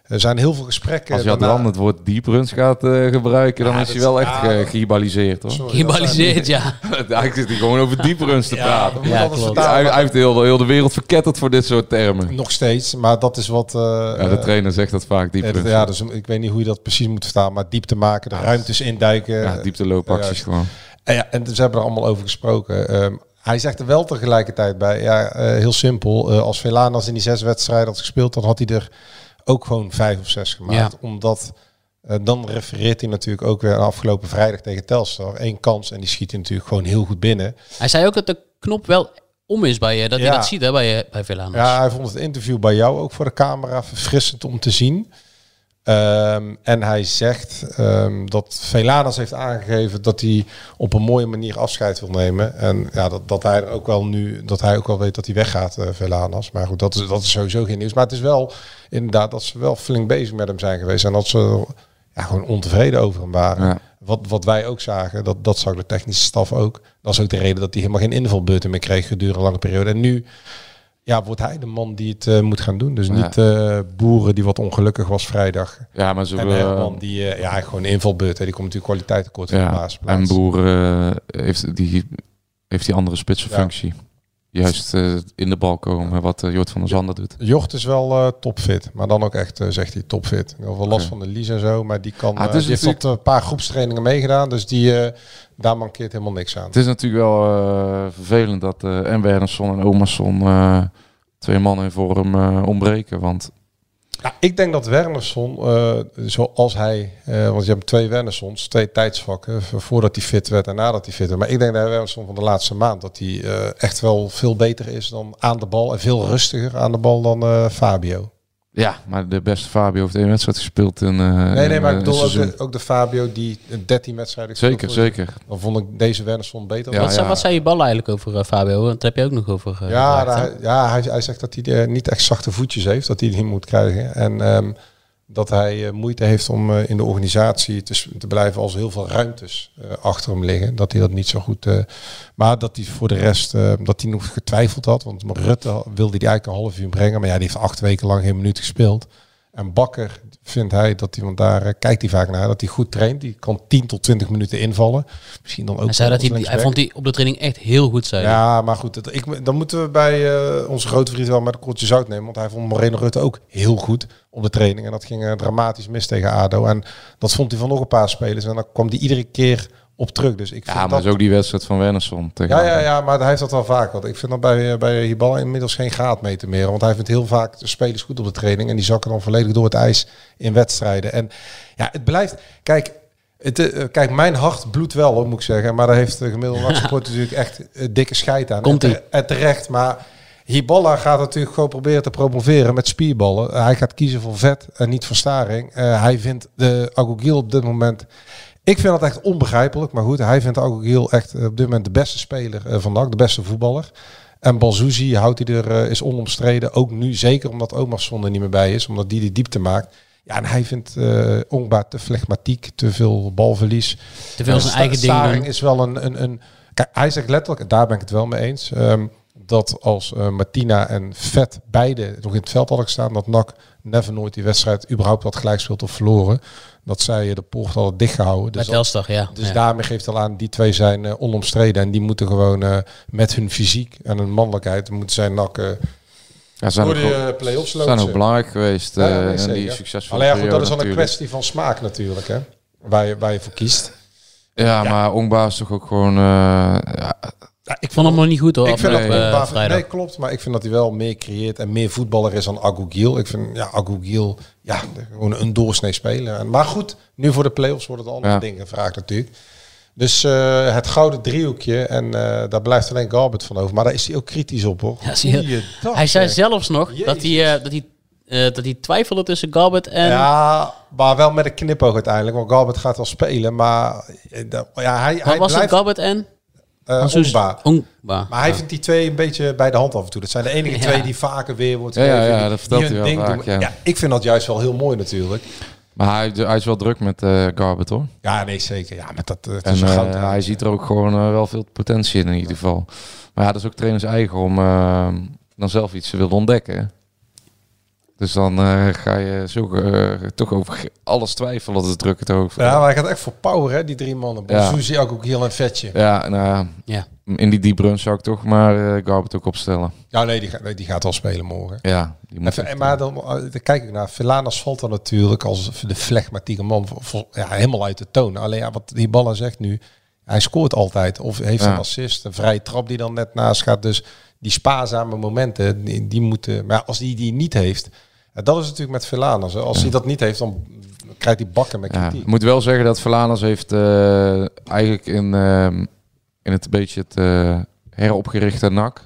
Er zijn heel veel gesprekken. Als je daarna- dan het woord deep runs gaat eh, gebruiken, dan Ja, is hij wel echt ja, ge- dat- gehibaliseerd hoor. Sorry, Gehibaliseerd, ja. Eigenlijk zit hij gewoon over deep runs te Ja, praten. Ja, klopt. Hij, hij heeft heel, heel de wereld verketterd voor dit soort termen. Nog steeds, maar dat is wat... eh, Ja, de trainer zegt dat vaak, diep ja, dat- runs. Ja, dus ik weet niet hoe je dat precies moet verstaan, maar diepte maken, de ruimtes induiken. Ja, diepteloopacties gewoon. En, ja, en ze hebben er allemaal over gesproken. Ehm, hij zegt er wel tegelijkertijd bij, ja, eh, heel simpel. eh, als Velanas in die zes wedstrijden had gespeeld, dan had hij er ook gewoon vijf of zes gemaakt. Ja. Omdat eh, dan refereert hij natuurlijk ook weer aan afgelopen vrijdag tegen Telstar. Eén kans en die schiet hij natuurlijk gewoon heel goed binnen. Hij zei ook dat de knop wel om is bij je. Dat Ja. hij dat ziet hè, bij, je, bij Velanus. Ja, hij vond het interview bij jou ook voor de camera verfrissend om te zien. Ehm, en hij zegt ehm, dat Velanas heeft aangegeven dat hij op een mooie manier afscheid wil nemen. En ja, dat, dat hij ook wel nu, dat hij ook wel weet dat hij weggaat, eh Velanas. Maar goed, dat is, dat is sowieso geen nieuws. Maar het is wel inderdaad dat ze wel flink bezig met hem zijn geweest. En dat ze ja, gewoon ontevreden over hem waren. Ja. Wat, wat wij ook zagen, dat, dat zag de technische staf ook. Dat is ook de reden dat hij helemaal geen invalbeurten meer kreeg gedurende een lange periode. En nu ja, wordt hij de man die het eh, moet gaan doen. Dus Ja. niet eh, Boeren die wat ongelukkig was vrijdag. Ja, maar zo... En eh, Herman die ja, gewoon invalbeurt. hè. Die komt natuurlijk kwaliteit tekort van de ja, en basisplaats. Boer eh, heeft, die, heeft die andere spitsenfunctie. Juist eh, in de bal komen, wat eh, Jort van der Zanden doet. Jocht is wel eh, topfit, maar dan ook echt, zegt hij, topfit. Heb wel last van de lies en zo, maar die kan. Ah, heeft tot een paar groepstrainingen meegedaan, dus die, daar mankeert helemaal niks aan. Het is natuurlijk wel vervelend dat en Wernersson en Omerson twee mannen in vorm ontbreken. Want Ja, ik denk dat Wernersson, eh, zoals hij, eh, want je hebt twee Wernerssons, twee tijdsvakken, v- voordat hij fit werd en nadat hij fit werd. Maar ik denk dat Wernersson van de laatste maand, dat hij eh, echt wel veel beter is dan aan de bal en veel rustiger aan de bal dan eh, Fabio. Ja, maar de beste Fabio heeft één wedstrijd gespeeld in eh Nee, nee, maar eh, ik bedoel ook seizoen. de, ook de Fabio die 13 wedstrijden Zeker, zeker. Dan vond ik deze Wernersson beter. Ja, wat, zei, wat zei je bal eigenlijk over eh, Fabio? Want daar heb je ook nog over uh, Ja, daar- ja hij, hij zegt dat hij niet echt zachte voetjes heeft, dat hij die moet krijgen. En ehm, dat hij eh, moeite heeft om eh, in de organisatie te, blijven als heel veel ruimtes eh, achter hem liggen. Dat hij dat niet zo goed. maar dat hij voor de rest, dat hij nog getwijfeld had. Want Rutte wilde hij eigenlijk een half uur brengen. Maar ja, die heeft acht weken lang geen minuut gespeeld. En Bakker vindt hij dat hij, want daar eh, kijkt hij vaak naar, dat hij goed traint. Die kan 10 tot 20 minuten invallen. Misschien dan ook. Hij zei dat hij, hij vond die op de training echt heel goed zijn. Ja, maar goed, dat, ik, dan moeten we bij eh, onze grote vriend wel met een kortje zout nemen. Want hij vond Moreno Rutte ook heel goed op de training. En dat ging eh, dramatisch mis tegen ADO. En dat vond hij van nog een paar spelers. En dan kwam hij iedere keer op terug. Dus ik vind Ja, maar dat... is ook die wedstrijd van Wernersson Ja, ja, ja, maar hij heeft dat wel vaak. Want ik vind dat bij, eh, bij Hibal inmiddels geen graadmeter meer. Want hij vindt heel vaak de spelers goed op de training. En die zakken dan volledig door het ijs in wedstrijden. En ja, het blijft... Kijk, het, eh, kijk mijn hart bloedt wel, hoor, moet ik zeggen. Maar daar heeft de gemiddelde nachtsport natuurlijk echt eh, dikke scheid aan. Komt-ie. En, te- en terecht, maar... Hiballa gaat natuurlijk gewoon proberen te promoveren met spierballen. hij gaat kiezen voor vet en niet voor staring. Hij vindt de Agogil op dit moment... Ik vind dat echt onbegrijpelijk. Maar goed, hij vindt Agogil echt eh, op dit moment de beste speler eh, van NAC. De beste voetballer. En Balzouzi houdt hij er, eh, is onomstreden. Ook nu, zeker omdat Omarsson er niet meer bij is. Omdat die de diepte maakt. Ja, en hij vindt eh Ongba te flegmatiek. Te veel balverlies. Te veel En zijn eigen ding Staring is wel een, een, een... Kijk, hij zegt letterlijk, daar ben ik het wel mee eens... ehm, dat als Martina en Vet beide nog in het veld hadden gestaan... dat NAC never nooit die wedstrijd überhaupt had gelijkspeeld of verloren. Dat zij de poort hadden dichtgehouden. Dus, Telstar, ja. dus ja. daarmee geeft al aan, die twee zijn eh, onomstreden. En die moeten gewoon eh, met hun fysiek en hun mannelijkheid... moeten zij NAC... eh, Ja, zijn door wel- eh, play-offs zijn loodsen. ook belangrijk geweest Ja, eh, zeker. die succesvolle Alleen ja, goed, dat is dan een kwestie van smaak natuurlijk, hè. Waar je, waar je voor kiest. Ja, maar Ongba is toch ook gewoon... eh, ja, Ik vond hem nog niet goed hoor. Ik vind op, dat. Nee, klopt. Maar ik vind dat hij wel meer creëert en meer voetballer is dan Agugil. Ik vind, ja, Agugil, ja, gewoon een doorsnee speler. En- Maar goed, nu voor de play-offs worden er andere Ja. dingen gevraagd natuurlijk. Dus eh, het gouden driehoekje. En eh, daar blijft alleen Garbert van over. Maar daar is hij ook kritisch op, hoor. Ja, zie je. Goeiedag, hij zei zelfs nog dat hij, eh, dat hij eh, dat hij twijfelde tussen Garbert en... Ja, maar wel met een knipoog uiteindelijk. Want Garbert gaat wel spelen, maar... dat- Ja, hij, Wat hij was het, blijft, Garbert en? Eh, Ongba. Ongba. Maar hij vindt die twee een beetje bij de hand af en toe. Dat zijn de enige twee die vaker weer wordt Ja, dat vertelt hij wel ding vaak, ja. ik vind dat juist wel heel mooi natuurlijk. Maar hij, hij is wel druk met Garbert hoor. Ja, nee, zeker. Ja, met dat, eh, het En is een goud. hij ziet er ook gewoon wel veel potentie in in ieder geval. Maar ja, dat is ook trainers eigen om dan zelf iets te willen ontdekken. Dus dan eh, ga je zo eh, toch over alles twijfelen dat het druk het over. Ja, maar hij gaat echt voor power, hè, die drie mannen. Ja. Bonsuzi ook, ook heel een vetje. Ja, nou, Ja. in die deep run zou ik toch maar eh Garbert ook opstellen. Ja, nee, die, nee, die gaat wel spelen morgen. Ja, die moet Even, echt, en maar dan, dan kijk ik naar. Velanas valt dan natuurlijk als de flegmatieke man ja, helemaal uit de toon. Alleen ja, wat die ballen zegt nu, hij scoort altijd. Of heeft Ja. een assist, een vrije trap die dan net naast gaat. Dus die spaarzame momenten, die, die moeten... Maar als die die niet heeft, dat is natuurlijk met Velanas. Als hij dat niet heeft, dan krijgt hij bakken met ja. kritiek. Ik moet wel zeggen dat Verlanas heeft eh, eigenlijk in, ehm, in het beetje het eh, heropgerichte NAC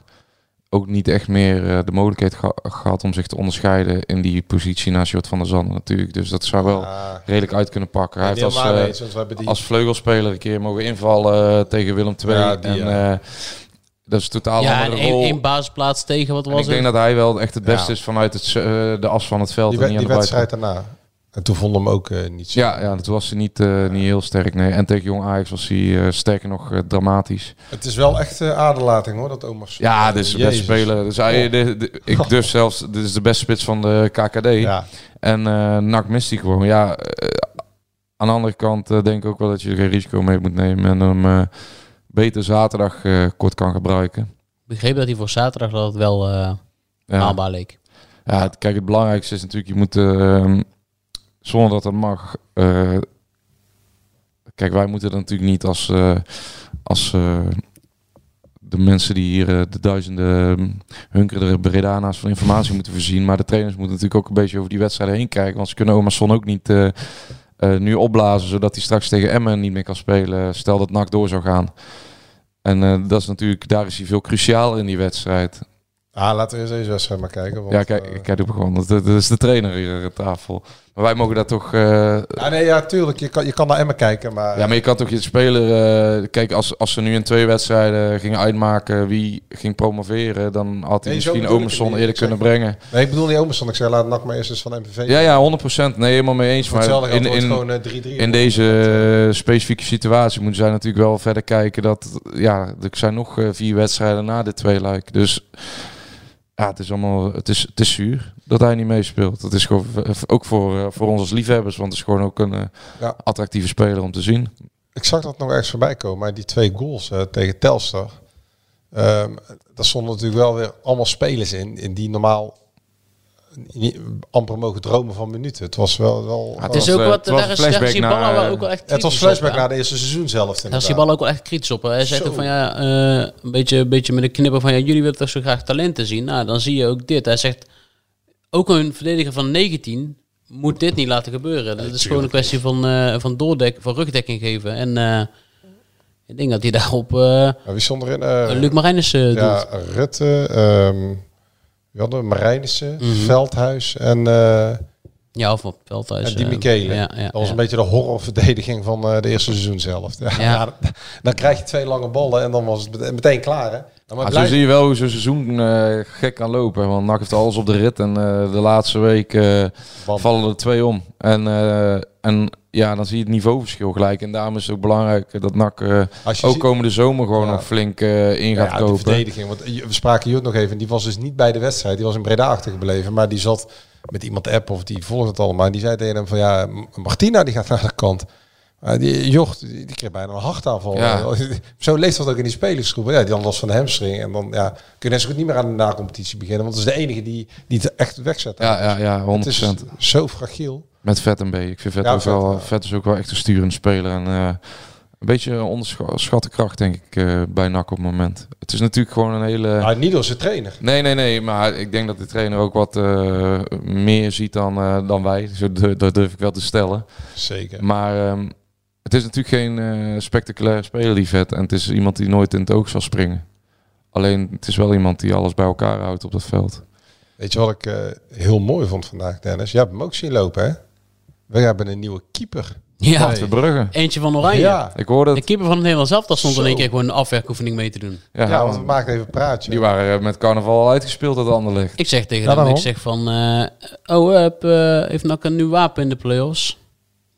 ook niet echt meer eh, de mogelijkheid geha- gehad om zich te onderscheiden in die positie naast Jort van der Zanden natuurlijk. Dus dat zou wel Ja. redelijk uit kunnen pakken. Hij heeft als, eh, die- als vleugelspeler een keer mogen invallen eh, tegen Willem II. Ja, die, en, eh, dat is een totaal Ja, en andere één, rol. één basisplaats tegen, wat was ik denk het? dat hij wel echt het beste Ja. is vanuit het, eh, de as van het veld. Die, en die aan de buitenkant. wedstrijd daarna. En toen vonden we hem ook eh, niet zo. Ja, ja, toen was hij niet, eh, niet heel sterk. Nee. En tegen Jong Ajax was hij eh, sterker nog dramatisch. Het is wel echt aderlating hoor, dat Omars. Ja, dit is de beste speler. Dus hij, Oh. de- de- ik durf zelfs, dit is de beste spits van de KKD. Ja. En eh NAC mist hij gewoon. Ja, aan de andere kant denk ik ook wel dat je er geen risico mee moet nemen. En hem eh, beter zaterdag eh, kort kan gebruiken. Ik begreep dat hij voor zaterdag dat het wel eh haalbaar leek. Ja, het, kijk, het belangrijkste is natuurlijk, je moet, eh, zonder dat dat mag, eh, kijk, wij moeten natuurlijk niet als, als de mensen die hier de duizenden um, hunkerende Bredana's van informatie moeten voorzien, maar de trainers moeten natuurlijk ook een beetje over die wedstrijden heen kijken, want ze kunnen Omerson ook niet eh, eh, nu opblazen, zodat hij straks tegen Emmen niet meer kan spelen, stel dat NAC door zou gaan. En eh, dat is natuurlijk, daar is hij veel crucialer in die wedstrijd. Ah, laten we eens deze wedstrijd maar kijken. Want, Ja, kijk, kijk doe gewoon. Dat, dat is de trainer hier aan tafel. Maar wij mogen daar toch. eh, Ja, nee, ja, tuurlijk. Je kan, je kan naar Emmen kijken, maar... ja, maar je kan toch je speler. eh, kijk, als, als ze nu in twee wedstrijden gingen uitmaken wie ging promoveren, dan had hij Nee, misschien Omerson eerder kunnen brengen. Nee, ik bedoel niet Omerson. Ik zeg, laat NAC maar eerst eens van MVV. Ja, ja, 100%. Nee, helemaal mee eens. Maar in, gewoon, eh, 3-3 in deze specifieke situatie moeten zij natuurlijk wel verder kijken dat. Ja, er zijn nog vier wedstrijden na dit tweeluik. Dus ja, het is allemaal. Het is, het is zuur dat hij niet meespeelt. Dat is gewoon ook voor, eh, voor ons als liefhebbers, want het is gewoon ook een eh, Ja. attractieve speler om te zien. Ik zag dat nog ergens voorbij komen, maar die twee goals eh, tegen Telstar. ehm daar stonden natuurlijk wel weer allemaal spelers in, in die normaal niet, amper mogen dromen van minuten. Het was wel... wel Het is ook eh, wat, was daar een is, flashback naar, wel ook wel echt het was flashback naar de eerste seizoen zelf. Daar is die bal ook wel echt kritisch op. Hij zegt ook van ja, eh, een, beetje, een beetje met een knipper van ja, jullie willen toch zo graag talenten zien. Nou, dan zie je ook dit. Hij zegt ook een verdediger van 19 moet dit niet laten gebeuren. Dat is gewoon een kwestie van, eh van doordekken, van rugdekking geven. En eh, ik denk dat hij daarop eh wie stond erin? Luc Marijnissen uh, ja, Rutte, ehm we hadden Marijnissen, Mhm. Veldhuis en, Ja, of op Veldhuis. en die eh, Michele. ja, ja, dat was ja. een beetje de horrorverdediging van eh, de eerste seizoen zelf. Ja, Ja. ja, dan krijg je twee lange ballen en dan was het mete- meteen klaar. Hè? Dan maar Maar zo blijf- zie je wel hoe zo'n seizoen eh, gek kan lopen. Want NAC heeft alles op de rit. En eh, de laatste week eh, vallen er twee om. En, eh, en ja, dan zie je het niveauverschil gelijk. En daarom is het ook belangrijk dat NAC eh, Als je ook ziet- komende zomer gewoon Ja. nog flink in gaat ja, de kopen. verdediging. Want we spraken Jut nog even. Die was dus niet bij de wedstrijd. Die was in Breda achtergebleven. Maar die zat met iemand app of die volgde het allemaal. En die zei tegen hem van ja, Martina die gaat naar de kant. Maar die Jocht, die, die kreeg bijna een hartaanval. Ja. Zo leeft dat ook in die spelersgroep. Ja, die dan last van de hamstring. En dan ja, kun je net zo goed niet meer aan de nacompetitie beginnen. Want dat is de enige die, die het echt wegzet. Ja, ja, ja, 100%. Het is zo fragiel. Met Vet en B. Ik vind Vet Ja, ook Vet, wel. ja. Vet is ook wel echt een sturende speler. En eh, een beetje een onderschatte kracht, denk ik, eh, bij NAC op het moment. Het is natuurlijk gewoon een hele. Maar niet door zijn trainer. Nee, nee, nee. Maar ik denk dat de trainer ook wat eh, meer ziet dan, eh, dan wij. Zo dat durf ik wel te stellen. Zeker. Maar ehm, het is natuurlijk geen spectaculaire speler, die vet. En het is iemand die nooit in het oog zal springen. Alleen, het is wel iemand die alles bij elkaar houdt op dat veld. Weet je wat ik heel mooi vond vandaag, Dennis? Je hebt hem ook zien lopen, hè? We hebben een nieuwe keeper. Ja, Brugge. eentje van Oranje. Ja. Ik hoorde De keeper van het Nederlands zelf, daar stond in één keer gewoon een afwerkoefening mee te doen. Ja, Ja, want we maken even een praatje. die waren eh, met carnaval al uitgespeeld uit Anderlecht. Ik zeg tegen Ja, hem, ik zeg van... eh, oh, heb, eh, heeft nog een nieuw wapen in de play-offs?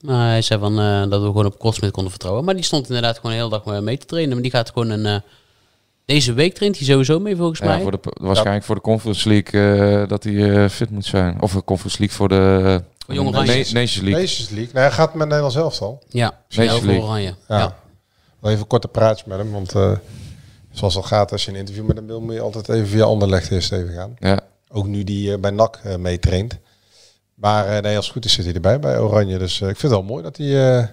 Maar hij zei van, eh, dat we gewoon op Kortsmit konden vertrouwen. Maar die stond inderdaad gewoon de hele dag mee te trainen. Maar die gaat gewoon een... eh, deze week traint hij sowieso mee, volgens Ja, mij. voor de, waarschijnlijk voor de Conference League dat hij eh, fit moet zijn. Of de Conference League voor de Jong Oranje. Nations League. Nations League. Nee, hij gaat met Nederland zelf al. Ja, Nations voor League. Oranje. Ja. Ja. Wel even een korte praatje met hem, want eh, zoals al gaat, als je een interview met hem wil, moet je altijd even via Anderlecht eerst even gaan. Ja. Ook nu die eh, bij NAC eh, meetraint. Maar eh, nee, als het goed is zit hij erbij bij Oranje. Dus eh, ik vind het wel mooi dat hij eh,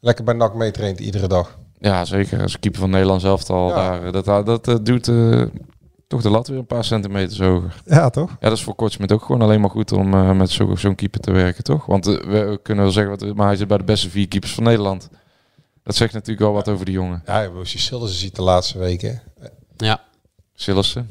lekker bij NAC meetraint iedere dag. ja, zeker. Als keeper van Nederland zelf al Ja. daar. Dat, dat, dat duwt eh, toch de lat weer een paar centimeters hoger. Ja, toch? Ja, dat is voor Kortsmit ook gewoon alleen maar goed om eh, met zo- zo'n keeper te werken, toch? Want eh, we kunnen wel zeggen, wat, maar hij zit bij de beste vier keepers van Nederland. Dat zegt natuurlijk wel wat over die jongen. Ja, als je Sildersen ziet de laatste weken. Ja. Sillissen.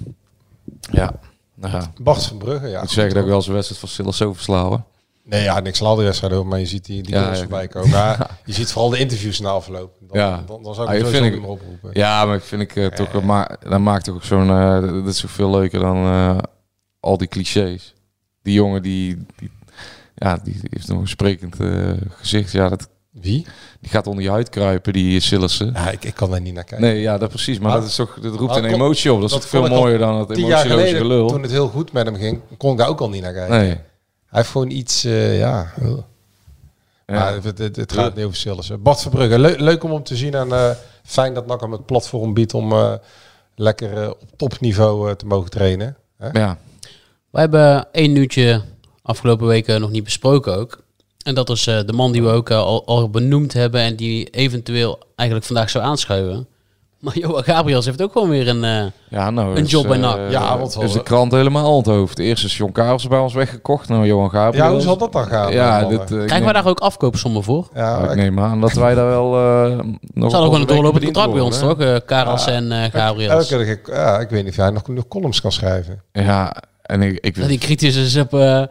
Ja. Nou ja. Bart van Brugge, ja. ik moet zeggen dat ik wel eens een wedstrijd van Sillissen oversla, hoor. Nee, ja, niks wedstrijd over, maar je ziet die, die Ja, ja. voorbij komen. Maar je ziet vooral de interviews na afloop. Dan, ja. dan, dan zou Ah, ik het vind ik- oproepen. Ja, maar ik vind ik eh, toch, maar dat maakt toch ook zo'n, eh, dat is toch veel leuker dan eh, al die clichés. Die jongen die, die ja, die heeft nog een sprekend gezicht. Ja, dat, Wie? Die gaat onder je huid kruipen, die Sillissen. Ja, ik, ik kan daar niet naar kijken. Nee, ja, dat precies. Maar, Maar- dat, is toch, dat roept Maar een emotie op. Dat is toch veel mooier dan het emotieloze geleden, gelul. Toen het heel goed met hem ging, kon ik daar ook al niet naar kijken. Nee. Hij heeft gewoon iets, eh, ja... uh. Ja. Maar het, het, het gaat niet over Sillissen. Bart Verbrugge, Le leuk om hem te zien. En eh, fijn dat NAC hem het platform biedt om eh, lekker op topniveau te mogen trainen. Hè? Ja. We hebben één nieuwtje afgelopen weken nog niet besproken ook. En dat is eh, de man die we ook al, al benoemd hebben en die eventueel eigenlijk vandaag zou aanschuiven. Maar Johan Gabriels heeft ook gewoon weer een, eh, Ja, nou, een is, job bij eh, NAC. Ja, want is de wel- krant helemaal onthoofd. Eerst is John Karels bij ons weggekocht. Nou, Johan Gabriel. Ja, hoe zal dat dan gaan, Ja, dit, eh, Krijgen we neem- daar ook afkoopsommen voor? Ja, ik ik- neem aan dat wij daar wel eh nog Ze hadden gewoon een doorlopend contract bij ons, toch? hè? Eh Karels en eh Gabriels. elke ja, ik weet niet of jij nog, nog columns kan schrijven. Ja, en ik, ik Dat die kritisch is op, eh,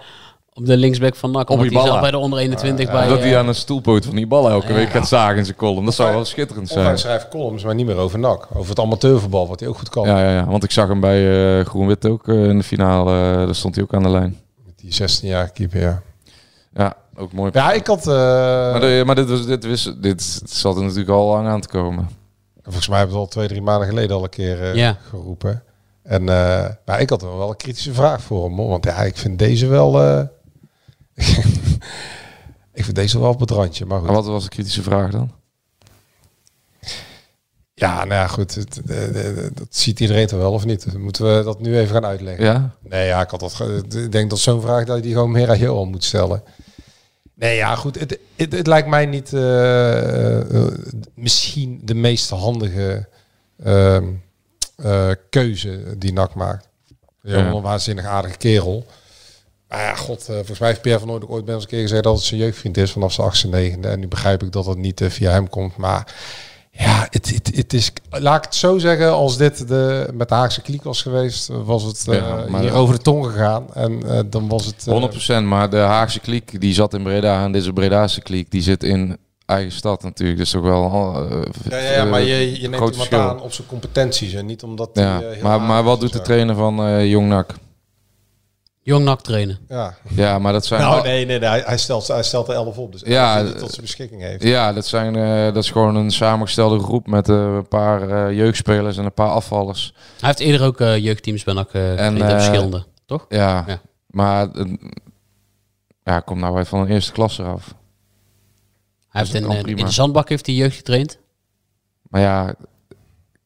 op de linksback van NAC. Omdat Ibala. hij zelf bij de onder 21 bij... dat eh, hij aan een stoelpoot van die bal elke week gaat zagen in zijn column. Dat zou wel schitterend Of hij zijn. schrijft columns, maar niet meer over NAC. Over het amateurvoetbal, wat hij ook goed kan. Ja, ja, ja, want ik zag hem bij eh, Groen-Wit ook eh, in de finale. eh, daar stond hij ook aan de lijn. Die 16-jarige keeper, ja. Ja, ook mooi. Ja, ik had... eh, Maar, de- maar dit, was, dit, wist, dit zat er natuurlijk al lang aan te komen. Volgens mij hebben we het al twee, drie maanden geleden al een keer eh, Ja. geroepen. En eh, maar ik had er wel een kritische vraag voor hem. hoor. Want ja, ik vind deze wel... eh, ik vind deze wel op het randje. Maar goed. En wat was de kritische vraag dan? Ja, nou ja, goed. Het, dat ziet iedereen toch wel of niet? Moeten we dat nu even gaan uitleggen. Ja? Nee, ja, ik had dat. Ik denk dat zo'n vraag dat je die gewoon meer aan Johan moet stellen. Nee, ja, goed. Het, het, het lijkt mij niet eh, eh, misschien de meest handige ehm, eh, keuze die NAC maakt. Ja. Een waanzinnig aardige kerel. Maar ja, god, eh, volgens mij heeft Pierre van ook ooit bij ons een keer gezegd dat het zijn jeugdvriend is vanaf zijn achtste, negende. En nu begrijp ik dat het niet eh, via hem komt. Maar ja, het, het, het is, laat ik het zo zeggen, als dit de, met de Haagse kliek was geweest, was het eh, Ja, hier over de tong gegaan. En dan was het... eh, 100%, maar de Haagse kliek die zat in Breda en deze Bredaanse kliek die zit in eigen stad natuurlijk. Dus toch wel ja, ja, ja, maar je, je neemt iemand aan op zijn competenties en niet omdat Ja, maar, maar wat doet de trainer van Jong NAC? Jong NAC trainen. Ja. Ja, maar dat zijn... Nou, nee, nee, nee, hij, hij stelt, hij stelt er 11 op. Dus Ja, hij tot zijn beschikking heeft. Ja, dat, zijn, eh, dat is gewoon een samengestelde groep met eh, een paar eh, jeugdspelers en een paar afvallers. Hij heeft eerder ook eh, jeugdteams bij NAC uh, En, en, eh, verschillende, toch? Ja, Ja. maar ja, komt nou uit van een eerste klas eraf. Hij Dus heeft in, de zandbak heeft hij jeugd getraind. Maar ja,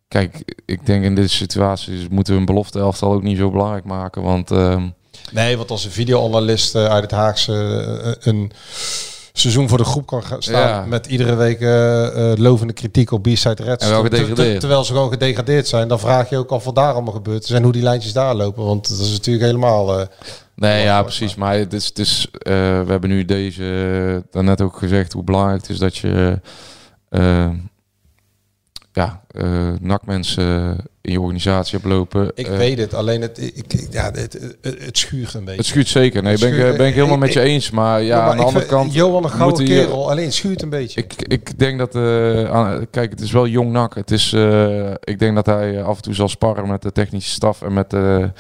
kijk, ik denk in deze situatie moeten we een belofte elftal ook niet zo belangrijk maken. Want ehm, Nee, want als een videoanalist eh, uit het Haagse eh, een seizoen voor de groep kan gaan staan Ja. met iedere week eh, lovende kritiek op B-side Reds. Terwijl ze gewoon gedegradeerd zijn, dan vraag je ook af wat daar allemaal gebeurd is en hoe die lijntjes daar lopen. Want dat is natuurlijk helemaal... Nee, ja, precies. Maar het is, het is, we hebben nu deze daarnet ook gezegd hoe belangrijk het is dat je. Eh, ja, uh, nakmensen in je organisatie hebt lopen. Ik uh, weet het, alleen het, ik, ja, het, het, schuurt een beetje. Het schuurt zeker. Nee, ben, ik, ben ik helemaal met je eens. Maar ja, maar aan de andere kant... Johan een gouden kerel, alleen het schuurt een beetje. Ik, ik denk dat... Uh, kijk, het is wel jong nak. Het is, ik denk dat hij af en toe zal sparren met de technische staf en met de...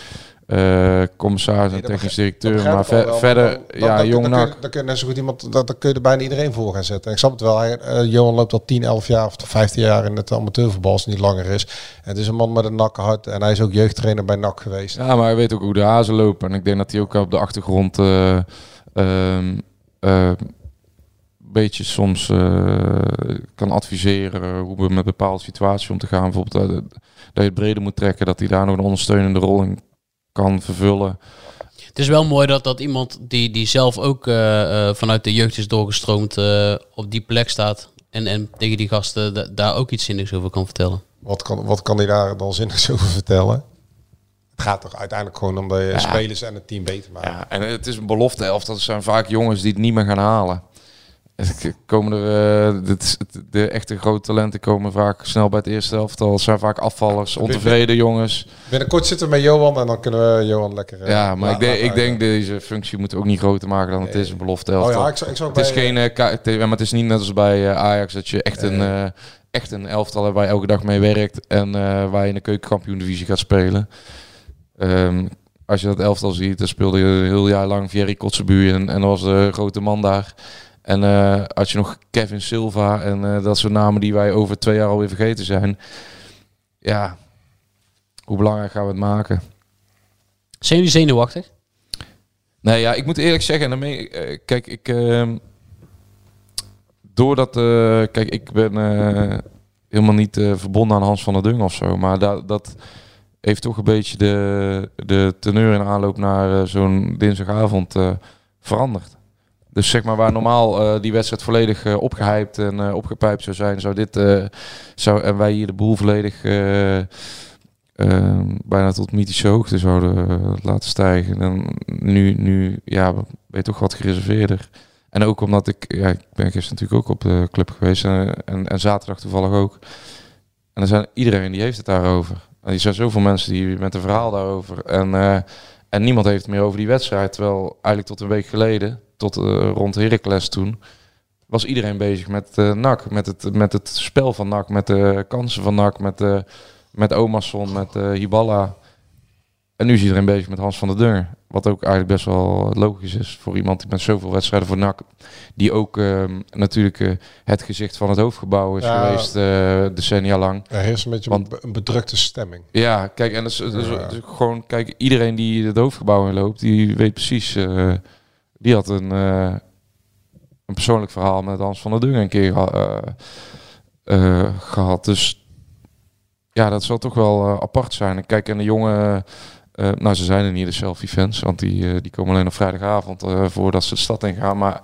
Uh, commissaris en technisch directeur. Maar ver, wel, verder, dan, ja, dan, jong dan, kun, dan kun je net zo goed iemand, dat, dan kun je er bijna iedereen voor gaan zetten. Ik snap het wel. Hij, uh, Johan loopt al 10, 11 jaar of 15 jaar in het amateurvoetbal, als het niet langer is. En het is een man met een nakkenhart en hij is ook jeugdtrainer bij NAC geweest. Ja, maar hij weet ook hoe de hazen lopen. En ik denk dat hij ook op de achtergrond uh, een beetje soms kan adviseren hoe we met bepaalde situaties om te gaan. Bijvoorbeeld dat je het breder moet trekken, dat hij daar nog een ondersteunende rol in kan vervullen. Het is wel mooi dat, dat iemand die, die zelf ook uh, uh, vanuit de jeugd is doorgestroomd uh, op die plek staat. En, en tegen die gasten daar ook iets zinnigs over kan vertellen. Wat kan, wat kan hij daar dan zinnigs over vertellen? Het gaat toch uiteindelijk gewoon om de ja. spelers en het team beter maken. Ja, en het is een belofte elf. Dat zijn vaak jongens die het niet meer gaan halen. Komen er, uh, de, de echte grote talenten komen vaak snel bij het eerste elftal. Het zijn vaak afvallers, ontevreden jongens. Binnenkort zitten we met Johan en dan kunnen we Johan lekker... Uh, ja, maar ik, denk, ik denk deze functie moet ook niet groter maken dan nee. het is een belofte elftal. Oh ja, ik zou, ik zou het, is geen, uh, maar het is niet net als bij Ajax dat je echt, nee. een, echt een elftal hebt waar je elke dag mee werkt. En waar je in de keukenkampioen divisie gaat spelen. Um, als je dat elftal ziet, dan speelde je een heel jaar lang Thierry Kotzebuur en, en was de grote man daar. En uh, had je nog Kevin Silva en uh, dat soort namen die wij over twee jaar alweer vergeten zijn. Ja, hoe belangrijk gaan we het maken? Zijn jullie zenuwachtig? Nee, ja, ik moet eerlijk zeggen, daarmee, uh, kijk, ik, uh, doordat, kijk, ik ben helemaal niet verbonden aan Hans van der Dung of zo, maar dat, dat heeft toch een beetje de, de teneur in aanloop naar zo'n dinsdagavond veranderd. Dus zeg maar waar normaal uh, die wedstrijd volledig uh, opgehyped en uh, opgepijpt zou zijn, zou dit zou en wij hier de boel volledig bijna tot mythische hoogte zouden laten stijgen. En nu, nu ja, ben je toch wat gereserveerder. En ook omdat ik, ja, ik ben gisteren natuurlijk ook op de club geweest en, en, en zaterdag toevallig ook. En er zijn iedereen die heeft het daarover. En er zijn zoveel mensen die met een verhaal daarover. En, en niemand heeft het meer over die wedstrijd. Terwijl eigenlijk tot een week geleden tot uh, rond Heracles toen, was iedereen bezig met uh, NAC, met het, met het spel van NAC, met de kansen van NAC, met, uh, met Omarsson, met Hiballa. En nu is iedereen bezig met Hans van der Deur. Wat ook eigenlijk best wel logisch is voor iemand die met zoveel wedstrijden voor NAC, die ook ehm, natuurlijk het gezicht van het hoofdgebouw is ja, geweest decennia lang. Er is een beetje Want, een bedrukte stemming. Ja, kijk, en dat is, dat is, dat is gewoon, kijk, iedereen die het hoofdgebouw in loopt, die weet precies die had een, uh, een persoonlijk verhaal met Hans van der Dung een keer uh, uh, gehad. Dus ja, dat zal toch wel apart zijn. Kijk, en de jongen, nou ze zijn er niet de selfie-fans, want die, die komen alleen op vrijdagavond voordat ze de stad in gaan. Maar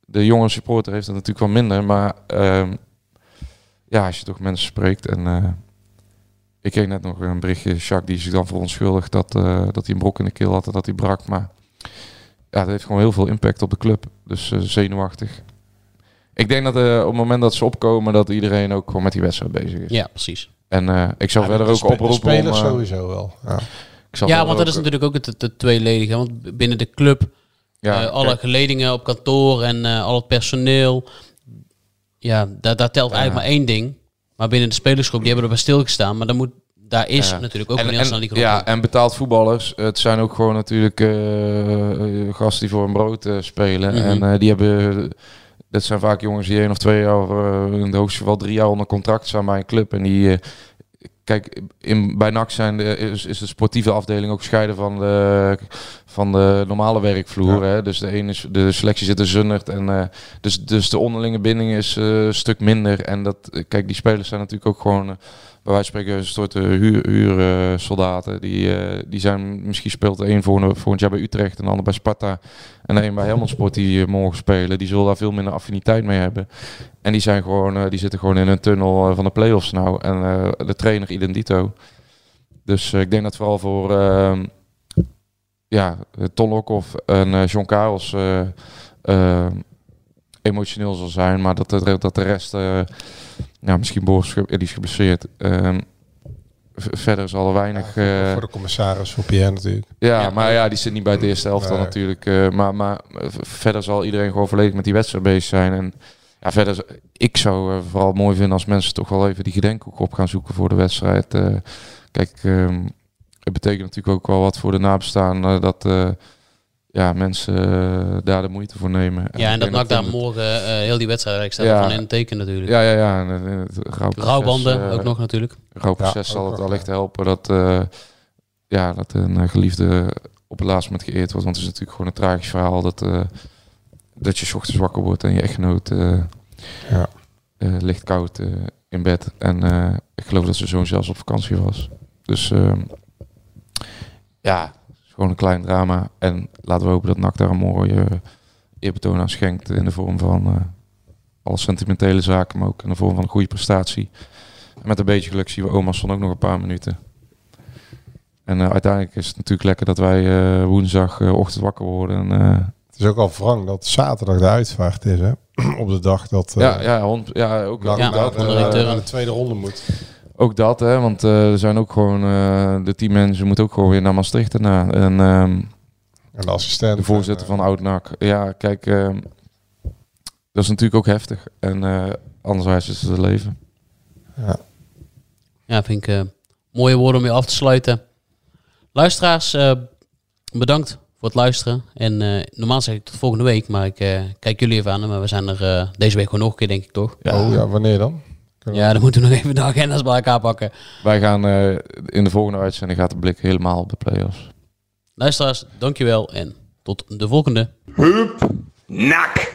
de jonge supporter heeft het natuurlijk wel minder. Maar ehm, ja, als je toch mensen spreekt en... ik kreeg net nog een berichtje, Jacques, die zich dan verontschuldigt dat, dat hij een brok in de keel had en dat hij brak. Maar ja, dat heeft gewoon heel veel impact op de club. Dus uh, zenuwachtig. Ik denk dat uh, op het moment dat ze opkomen, dat iedereen ook gewoon met die wedstrijd bezig is. Ja, precies. En uh, ik zou ja, verder ook oproepen spelers om... sowieso wel. Ja, ja want dat is natuurlijk ook het, het, het tweeledige. Want binnen de club, ja, alle kijk. geledingen op kantoor en al het personeel. Ja, daar, daar telt eigenlijk maar één ding. Maar binnen de spelersgroep, die hebben er bij stilgestaan. Maar dan moet daar is ja. natuurlijk ook en, een heel snel Ja, en betaald voetballers. Het zijn ook gewoon natuurlijk uh, gasten die voor een brood uh, spelen. Mm -hmm. En uh, die hebben... Dat zijn vaak jongens die één of twee jaar, in het hoogste geval drie jaar onder contract zijn bij een club. En die... Kijk, in, bij NAC zijn de, is, is de sportieve afdeling ook gescheiden van de, van de normale werkvloer. Ja. Hè? Dus de, ene is, de selectie zit er zunderd. En, dus, dus de onderlinge binding is een stuk minder. En dat, kijk, die spelers zijn natuurlijk ook gewoon bij wijze spreken een soort huur, huursoldaten. die, uh, die zijn, misschien speelt de een volgend, volgend jaar bij Utrecht en de ander bij Sparta. En een bij Helmond Sport die uh, morgen spelen. Die zullen daar veel minder affiniteit mee hebben. En die, zijn gewoon, die zitten gewoon in een tunnel van de play-offs nou. En de trainer identito. Dus ik denk dat vooral voor ehm, ja, Ton en John Karels emotioneel zal zijn. Maar dat de, dat de rest ja, misschien Boris die is geblesseerd. Ehm, verder zal er weinig... Ja, eh, voor de commissaris, voor Pierre natuurlijk. ja, maar ja, die zit niet bij het eerste elftal Nee. natuurlijk. eh, maar maar verder zal iedereen gewoon volledig met die wedstrijd bezig zijn. En ja, verder, ik zou eh, vooral mooi vinden als mensen toch wel even die gedenkhoek op gaan zoeken voor de wedstrijd. Eh, kijk, ehm, het betekent natuurlijk ook wel wat voor de nabestaanden dat eh, ja, mensen eh, daar de moeite voor nemen. Ja, en dat denk daar morgen eh, heel die wedstrijd Ja. van in het teken natuurlijk. Ja, ja, ja. En, en het rouwproces, Rouwbanden eh, ook nog natuurlijk. Rouwproces Ja, zal het wellicht helpen dat, eh, ja, dat een eh, geliefde op het laatst moment geëerd wordt. Want het is natuurlijk gewoon een tragisch verhaal dat, eh, dat je 's ochtends wakker wordt en je echtgenoot eh, Ja. eh, ligt koud eh, in bed. En eh, ik geloof dat zijn zoon zelfs op vakantie was. Dus ehm, ja, gewoon een klein drama. En laten we hopen dat NAC daar een mooie eerbetoon aan schenkt in de vorm van eh alle sentimentele zaken, maar ook in de vorm van een goede prestatie. En met een beetje geluk zien we Omerson ook nog een paar minuten. En eh, uiteindelijk is het natuurlijk lekker dat wij eh, woensdagochtend ochtend wakker worden. En, eh, Het is ook al wrang dat zaterdag de uitvaart is, hè? Op de dag dat... eh, ja, ja, hond, ja, ook, Ja, naar, dat. de, van naar de tweede ronde moet. Ook dat, hè, want eh, er zijn ook gewoon eh, de team mensen moeten ook gewoon weer naar Maastricht daarna. En ehm, En de assistent. de voorzitter van Oud-NAC. Ja, kijk, ehm, dat is natuurlijk ook heftig. En eh anderzijds is het het leven. eh, ja. Ja, vind ik eh, mooie woorden om je af te sluiten. Luisteraars, eh, bedankt voor het luisteren. En eh, normaal zeg ik tot volgende week, maar ik eh, kijk jullie even aan. Maar we zijn er eh, deze week gewoon nog een keer, denk ik toch? Oh ja, wanneer dan? Ja, dan moeten we nog even de agenda's bij elkaar pakken. Wij gaan eh, in de volgende uitzending gaat de blik helemaal op de play-offs. Luisteraars, dankjewel en tot de volgende. Nak.